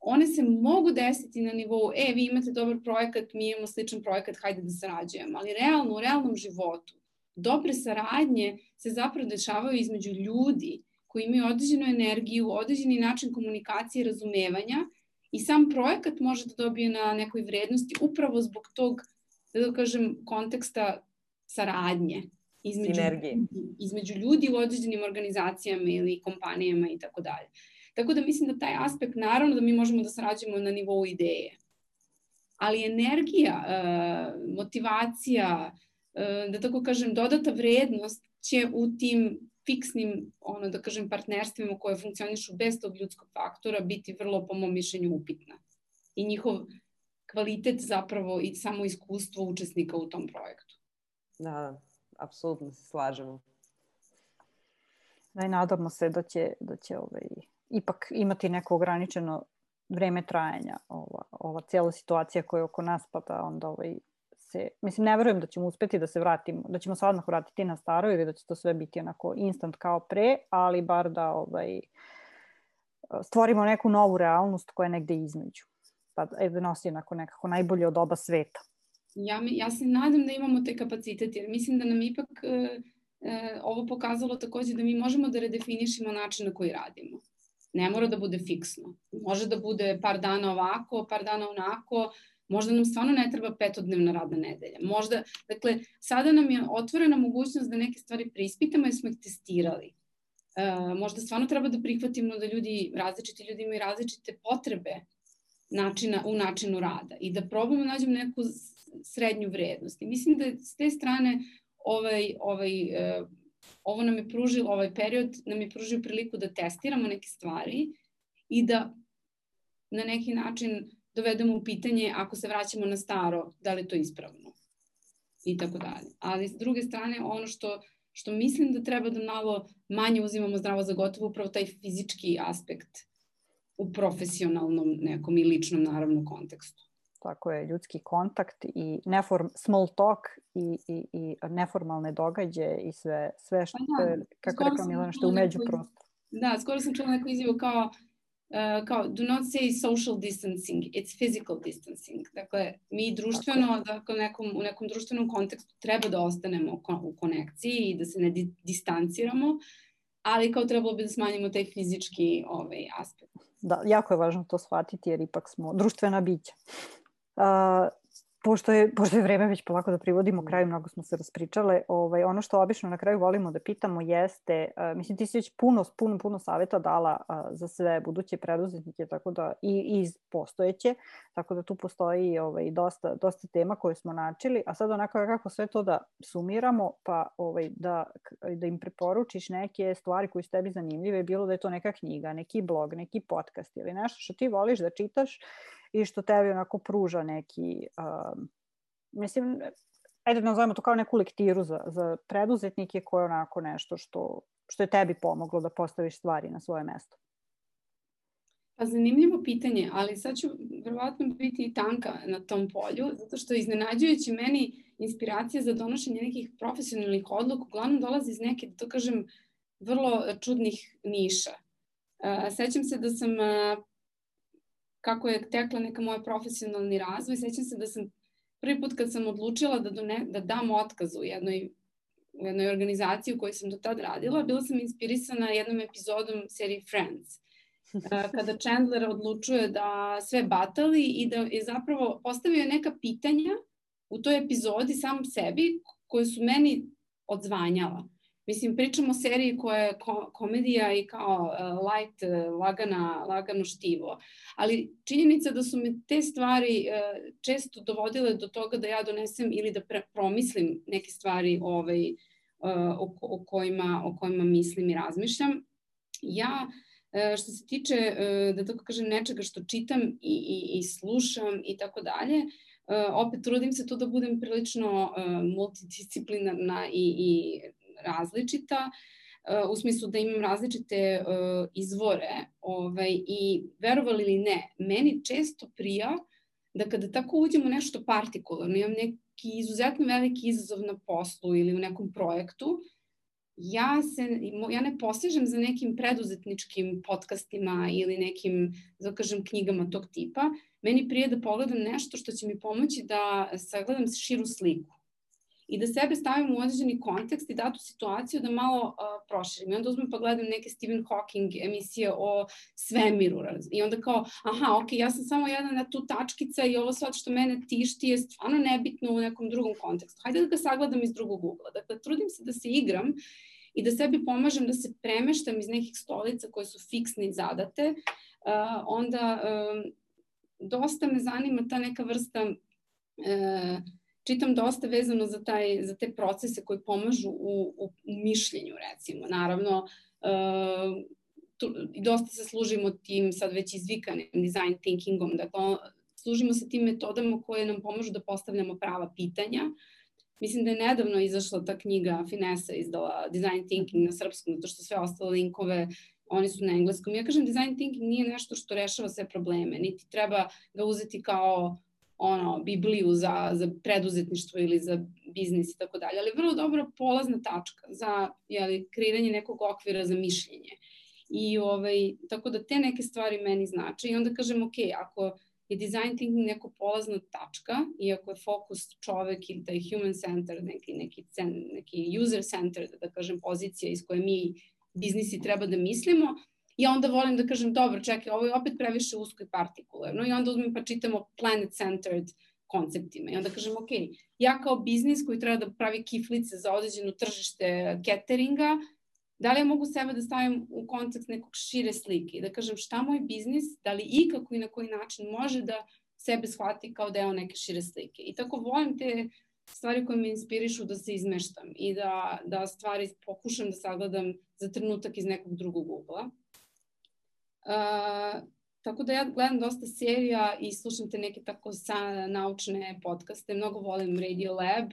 One se mogu desiti na nivou, e, vi imate dobar projekat, mi imamo sličan projekat, hajde da sarađujemo, ali realno, u realnom životu, dobre saradnje se zapravo dešavaju između ljudi koji imaju određenu energiju, određeni način komunikacije i razumevanja i sam projekat može da dobije na nekoj vrednosti upravo zbog tog, da, kažem, konteksta saradnje između, Sinergije. između ljudi u određenim organizacijama ili kompanijama i tako dalje. Tako da mislim da taj aspekt, naravno da mi možemo da sarađujemo na nivou ideje, ali energija, eh, motivacija, da tako kažem, dodata vrednost će u tim fiksnim, ono da kažem, partnerstvima koje funkcionišu bez tog ljudskog faktora biti vrlo, po mom mišljenju, upitna. I njihov kvalitet zapravo i samo iskustvo učesnika u tom projektu. Da, apsolutno se slažemo. Da, nadamo se da će, da će ovaj, ipak imati neko ograničeno vreme trajanja ova, ova cijela situacija koja je oko nas, pa da onda ovaj, se, mislim, ne verujem da ćemo uspeti da se vratimo, da ćemo se odmah vratiti na staro ili da će to sve biti onako instant kao pre, ali bar da ovaj, stvorimo neku novu realnost koja je negde između. Pa da nosi onako nekako najbolje od oba sveta. Ja, mi, ja se nadam da imamo te kapacitet, jer mislim da nam ipak e, e, ovo pokazalo takođe da mi možemo da redefinišemo način na koji radimo. Ne mora da bude fiksno. Može da bude par dana ovako, par dana onako, Možda nam stvarno ne treba petodnevna radna nedelja. Možda, dakle, sada nam je otvorena mogućnost da neke stvari preispitamo jer smo ih testirali. E, možda stvarno treba da prihvatimo da ljudi, različiti ljudi imaju različite potrebe načina, u načinu rada i da probamo da nađemo neku srednju vrednost. I mislim da s te strane ovaj, ovaj, e, ovo nam je pružilo, ovaj period nam je pružio priliku da testiramo neke stvari i da na neki način dovedemo u pitanje ako se vraćamo na staro, da li je to ispravno i tako dalje. Ali s druge strane, ono što, što mislim da treba da malo manje uzimamo zdravo za gotovo, upravo taj fizički aspekt u profesionalnom nekom i ličnom naravno kontekstu. Tako je, ljudski kontakt i neform, small talk i, i, i neformalne događaje i sve, sve što, pa da, kako rekao Milana, što je umeđu prosto. Da, skoro sam čula neku izjavu kao uh, kao do not say social distancing, it's physical distancing. Dakle, mi društveno, dakle, nekom, u nekom društvenom kontekstu treba da ostanemo u konekciji i da se ne di distanciramo, ali kao trebalo bi da smanjimo taj fizički ovaj, aspekt. Da, jako je važno to shvatiti jer ipak smo društvena bića. Uh, pošto je, pošto je vreme već polako da privodimo kraju, mnogo smo se raspričale, ovaj, ono što obično na kraju volimo da pitamo jeste, uh, mislim ti si već puno, puno, puno saveta dala uh, za sve buduće preduzetnike tako da, i, i postojeće, tako da tu postoji ovaj, dosta, dosta tema koje smo načeli, a sad onako kako sve to da sumiramo, pa ovaj, da, da im preporučiš neke stvari koje su tebi zanimljive, bilo da je to neka knjiga, neki blog, neki podcast ili nešto što ti voliš da čitaš i što tebi onako pruža neki, uh, mislim, ajde da nazovemo to kao neku lektiru za, za preduzetnike koje je onako nešto što, što je tebi pomoglo da postaviš stvari na svoje mesto. Pa zanimljivo pitanje, ali sad ću verovatno biti tanka na tom polju, zato što iznenađujući meni inspiracija za donošenje nekih profesionalnih odluka uglavnom dolazi iz neke, da to kažem, vrlo čudnih niša. Sećam se da sam kako je tekla neka moja profesionalni razvoj. Sećam se da sam prvi put kad sam odlučila da, done, da dam otkaz u jednoj, u jednoj organizaciji u kojoj sam do tad radila, bila sam inspirisana jednom epizodom serije Friends. Kada Chandler odlučuje da sve batali i da je zapravo postavio neka pitanja u toj epizodi sam sebi koje su meni odzvanjala. Mislim, pričamo o seriji koja je ko komedija i kao uh, light, uh, lagana, lagano štivo. Ali činjenica da su me te stvari uh, često dovodile do toga da ja donesem ili da promislim neke stvari ovaj, uh, o, o, kojima, o kojima mislim i razmišljam. Ja uh, što se tiče, da tako kažem, nečega što čitam i, i, i slušam i tako dalje, opet trudim se to da budem prilično multidisciplinarna i, i različita, e, u smislu da imam različite uh, izvore ovaj, i verovali ili ne, meni često prija da kada tako uđemo nešto partikularno, imam neki izuzetno veliki izazov na poslu ili u nekom projektu, ja, se, ja ne posežem za nekim preduzetničkim podcastima ili nekim, da kažem, knjigama tog tipa. Meni prije da pogledam nešto što će mi pomoći da sagledam širu sliku i da sebe stavim u određeni kontekst i datu situaciju da malo uh, proširim. I onda uzmem pa gledam neke Stephen Hawking emisije o svemiru. I onda kao, aha, ok, ja sam samo jedna na tu tačkica i ovo sad što mene tišti je stvarno nebitno u nekom drugom kontekstu. Hajde da ga sagledam iz drugog ugla. Dakle, trudim se da se igram i da sebi pomažem da se premeštam iz nekih stolica koje su fiksne i zadate, uh, onda um, dosta me zanima ta neka vrsta uh, čitam dosta vezano za, taj, za te procese koji pomažu u, u, u mišljenju, recimo. Naravno, uh, tu, dosta se služimo tim sad već izvikanim design thinkingom, dakle, služimo se tim metodama koje nam pomažu da postavljamo prava pitanja, Mislim da je nedavno izašla ta knjiga Finesa izdala Design Thinking na srpskom, zato što sve ostale linkove oni su na engleskom. Ja kažem design thinking nije nešto što rešava sve probleme, niti treba ga uzeti kao ono, bibliju za, za preduzetništvo ili za biznis i tako dalje, ali vrlo dobra polazna tačka za jeli, kreiranje nekog okvira za mišljenje. I ovaj, tako da te neke stvari meni znače i onda kažem, ok, ako je design thinking neko polazna tačka i ako je fokus čovek ili taj human center, neki, neki, neki user center, da kažem, pozicija iz koje mi biznisi treba da mislimo, ja onda volim da kažem, dobro, čekaj, ovo je opet previše usko i partikularno i onda uzmem pa čitamo planet-centered konceptima. I onda kažem, ok, ja kao biznis koji treba da pravi kiflice za određeno tržište cateringa, da li ja mogu sebe da stavim u kontekst nekog šire slike i da kažem šta moj biznis, da li ikako i na koji način može da sebe shvati kao deo neke šire slike. I tako volim te stvari koje me inspirišu da se izmeštam i da, da stvari pokušam da sagledam za trenutak iz nekog drugog ugla. Tako da ja gledam dosta serija i slušam te neke tako sa naučne podcaste. Mnogo volim Radio Lab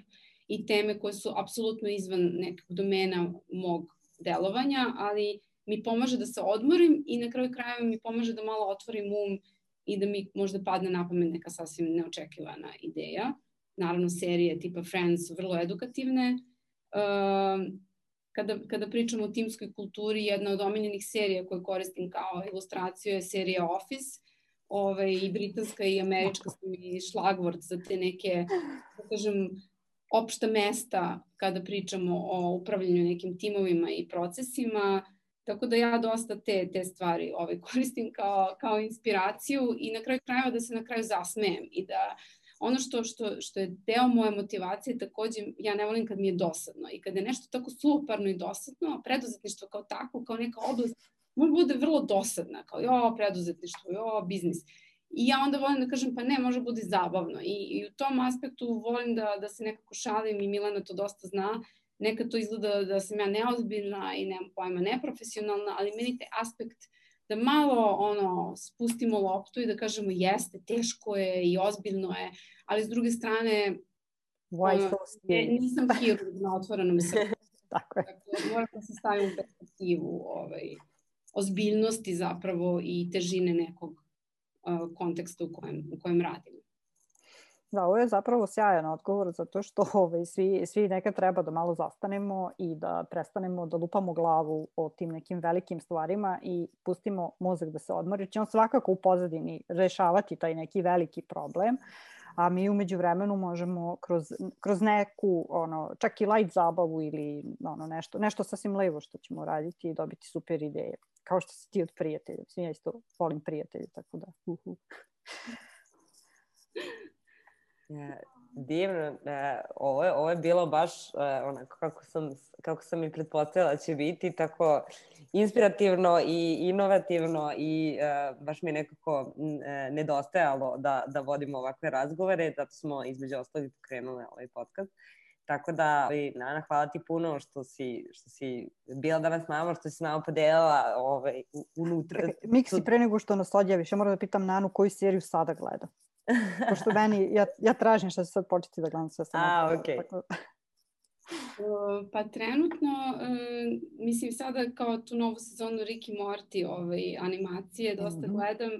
i teme koje su apsolutno izvan nekog domena mog delovanja, ali mi pomaže da se odmorim i na kraju krajeva mi pomaže da malo otvorim um i da mi možda padne na pamet neka sasvim neočekivana ideja. Naravno, serije tipa Friends su vrlo edukativne. Uh, kada, kada pričamo o timskoj kulturi, jedna od omiljenih serija koje koristim kao ilustraciju je serija Office, ove, ovaj, i britanska i američka su mi šlagvort za te neke, da kažem, opšta mesta kada pričamo o upravljanju nekim timovima i procesima, tako da ja dosta te, te stvari ove, ovaj, koristim kao, kao inspiraciju i na kraju krajeva da se na kraju zasmejem i da ono što, što, što je deo moje motivacije takođe, ja ne volim kad mi je dosadno i kad je nešto tako suparno i dosadno, preduzetništvo kao tako, kao neka oblast, može bude vrlo dosadna, kao jo, preduzetništvo, jo, biznis. I ja onda volim da kažem, pa ne, može bude zabavno. I, i u tom aspektu volim da, da se nekako šalim i Milana to dosta zna. Nekad to izgleda da sam ja neozbiljna i nemam pojma neprofesionalna, ali meni te aspekt da malo ono spustimo loptu i da kažemo jeste, teško je i ozbiljno je, ali s druge strane Why so serious? nisam hirurg na otvorenom srcu. Tako je. Dakle, moram da se stavim u perspektivu ovaj, ozbiljnosti zapravo i težine nekog uh, konteksta u kojem, u kojem radim. Da, ovo je zapravo sjajan odgovor zato što ovaj, svi, svi nekad treba da malo zastanemo i da prestanemo da lupamo glavu o tim nekim velikim stvarima i pustimo mozak da se odmori. Će on svakako u pozadini rešavati taj neki veliki problem, a mi umeđu vremenu možemo kroz, kroz neku, ono, čak i light zabavu ili ono, nešto, nešto sasvim levo što ćemo raditi i dobiti super ideje. Kao što si ti od prijatelja. Svi ja isto volim prijatelje, tako da. Uh -huh. Divno, e, ovo, je, ovo je bilo baš e, onako kako sam, kako sam i pretpostavila da će biti, tako inspirativno i inovativno i e, baš mi je nekako e, nedostajalo da, da vodimo ovakve razgovore, zato smo između ostalih pokrenule ovaj podcast. Tako da, Nana, hvala ti puno što si, što si bila danas s nama, što si s nama podelila ovaj, unutra. Miksi, pre nego što nas odjaviš, ja moram da pitam Nanu koju seriju sada gleda. Pošto meni, ja, ja tražim što će sad početi da gledam sve sa A, okej. Okay. Tako... Pa trenutno, mislim sada kao tu novu sezonu Ricky Morty ovaj, animacije dosta mm -hmm. gledam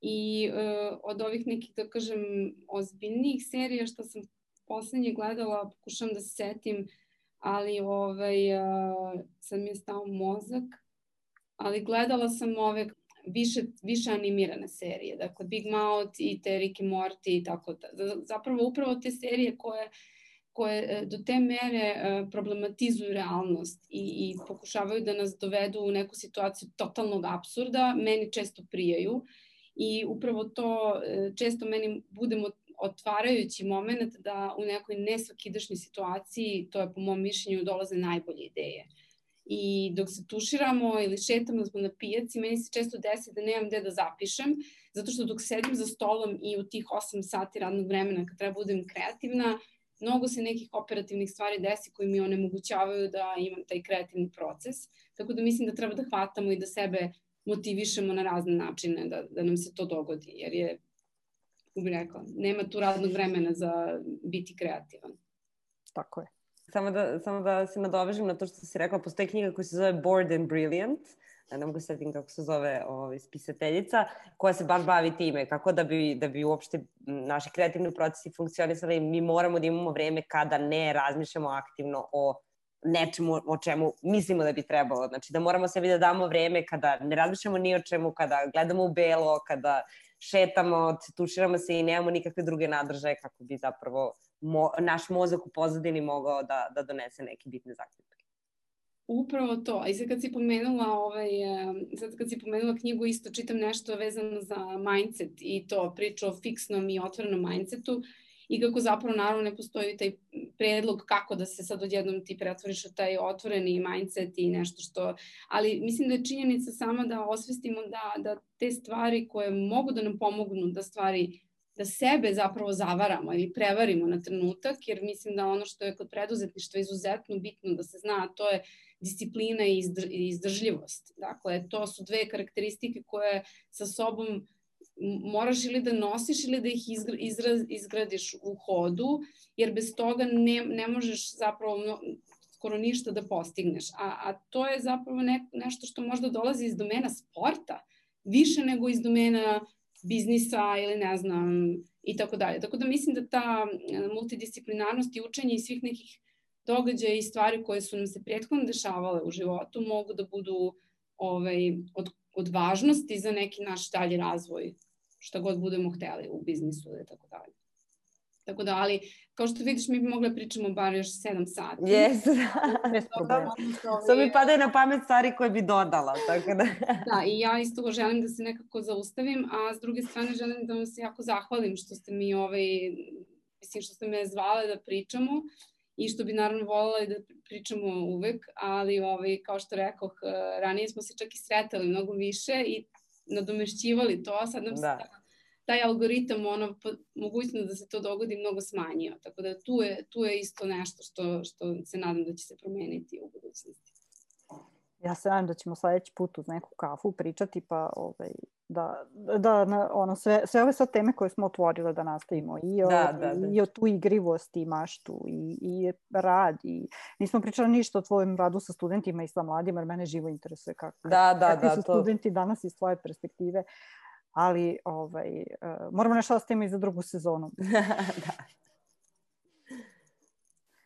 i uh, od ovih nekih, da kažem, ozbiljnijih serija što sam poslednje gledala, pokušam da se setim, ali ovaj, uh, sad mi je stao mozak, ali gledala sam ove više, više animirane serije, dakle Big Mouth i te Rick and Morty i tako da. Zapravo upravo te serije koje koje e, do te mere e, problematizuju realnost i, i pokušavaju da nas dovedu u neku situaciju totalnog absurda, meni često prijaju i upravo to e, često meni budemo otvarajući moment da u nekoj nesvakidašnjoj situaciji, to je po mom mišljenju, dolaze najbolje ideje. I dok se tuširamo ili šetamo smo na pijaci, meni se često desi da nemam gde da zapišem, zato što dok sedim za stolom i u tih 8 sati radnog vremena kad treba budem kreativna, mnogo se nekih operativnih stvari desi koji mi onemogućavaju da imam taj kreativni proces. Tako da mislim da treba da hvatamo i da sebe motivišemo na razne načine da, da nam se to dogodi, jer je, bih rekla, nema tu radnog vremena za biti kreativan. tako je. Samo da, samo da se nadovežem na to što si rekla, postoji knjiga koja se zove Bored and Brilliant, ne mogu setim kako se zove ovaj, spisateljica, koja se baš bavi time, kako da bi, da bi uopšte naši kreativni procesi funkcionisali, mi moramo da imamo vreme kada ne razmišljamo aktivno o nečemu o čemu mislimo da bi trebalo. Znači da moramo sebi da damo vreme kada ne razmišljamo ni o čemu, kada gledamo u belo, kada šetamo, tuširamo se i nemamo nikakve druge nadržaje kako bi zapravo mo, naš mozak u pozadini mogao da, da donese neke bitne zaključke. Upravo to. I sad kad si pomenula, ovaj, sad kad si pomenula knjigu, isto čitam nešto vezano za mindset i to priča o fiksnom i otvorenom mindsetu i kako zapravo naravno ne postoji taj predlog kako da se sad odjednom ti pretvoriš u taj otvoreni mindset i nešto što, ali mislim da je činjenica sama da osvestimo da, da te stvari koje mogu da nam pomognu da stvari da sebe zapravo zavaramo ili prevarimo na trenutak, jer mislim da ono što je kod preduzetništva izuzetno bitno da se zna, to je disciplina i izdržljivost. Dakle, to su dve karakteristike koje sa sobom moraš ili da nosiš ili da ih izra, izgradiš u hodu, jer bez toga ne, ne možeš zapravo no, skoro ništa da postigneš. A, a to je zapravo ne, nešto što možda dolazi iz domena sporta, više nego iz domena biznisa ili ne znam i tako dalje. Tako da mislim da ta multidisciplinarnost i učenje i svih nekih događaja i stvari koje su nam se prethodno dešavale u životu mogu da budu ovaj, od, od važnosti za neki naš dalji razvoj šta god budemo hteli u biznisu ili tako dalje. Tako da, ali kao što vidiš, mi bi mogli da pričamo bar još 7 sati. Yes. Bez problema. Samo mi padaju na pamet stvari koje bi dodala. Tako da. da, i ja isto želim da se nekako zaustavim, a s druge strane želim da vam se jako zahvalim što ste mi ovaj, mislim što ste me zvale da pričamo i što bi naravno voljela da pričamo uvek, ali ovaj, kao što rekoh, ranije smo se čak i sretali mnogo više i nadomešćivali to, a sad nam da. se taj algoritam, ono, mogućnost da se to dogodi mnogo smanjio. Tako da tu je, tu je isto nešto što, što se nadam da će se promeniti u budućnosti. Ja se nadam da ćemo sledeći put uz neku kafu pričati pa ovaj, da, da na, ono, sve, sve ove sad teme koje smo otvorile da nastavimo i o, da, da, da. i o tu igrivost i maštu i, i rad i nismo pričali ništa o tvojom radu sa studentima i sa mladima jer mene živo interesuje kako, da, da, kakvi da, su to... studenti danas iz tvoje perspektive ali ovaj, uh, moramo nešto ostavimo i za drugu sezonu. da.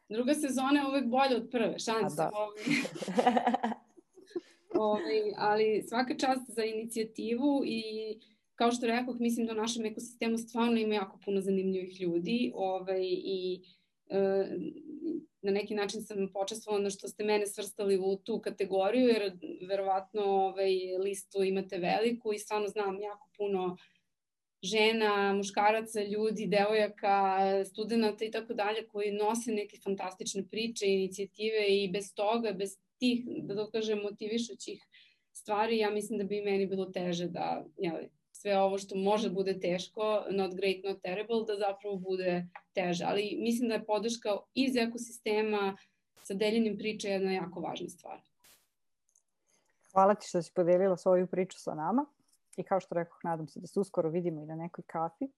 Druga sezona je uvek bolja od prve, šanse. Da. Ovaj. ovaj, ali svaka čast za inicijativu i kao što rekoh, mislim da u našem ekosistemu stvarno ima jako puno zanimljivih ljudi ovaj, i e, na neki način sam počestvovala što ste mene svrstali u tu kategoriju, jer verovatno ovaj, listu imate veliku i stvarno znam jako puno žena, muškaraca, ljudi, devojaka, studenta i tako dalje koji nose neke fantastične priče, inicijative i bez toga, bez tih, da dokažem, motivišućih stvari, ja mislim da bi meni bilo teže da jeli, sve ovo što može da bude teško, not great, not terrible, da zapravo bude teže. Ali mislim da je podrška iz ekosistema sa deljenjem priče jedna jako važna stvar. Hvala ti što si podelila svoju priču sa nama i kao što rekoh, nadam se da se uskoro vidimo i na nekoj kafi.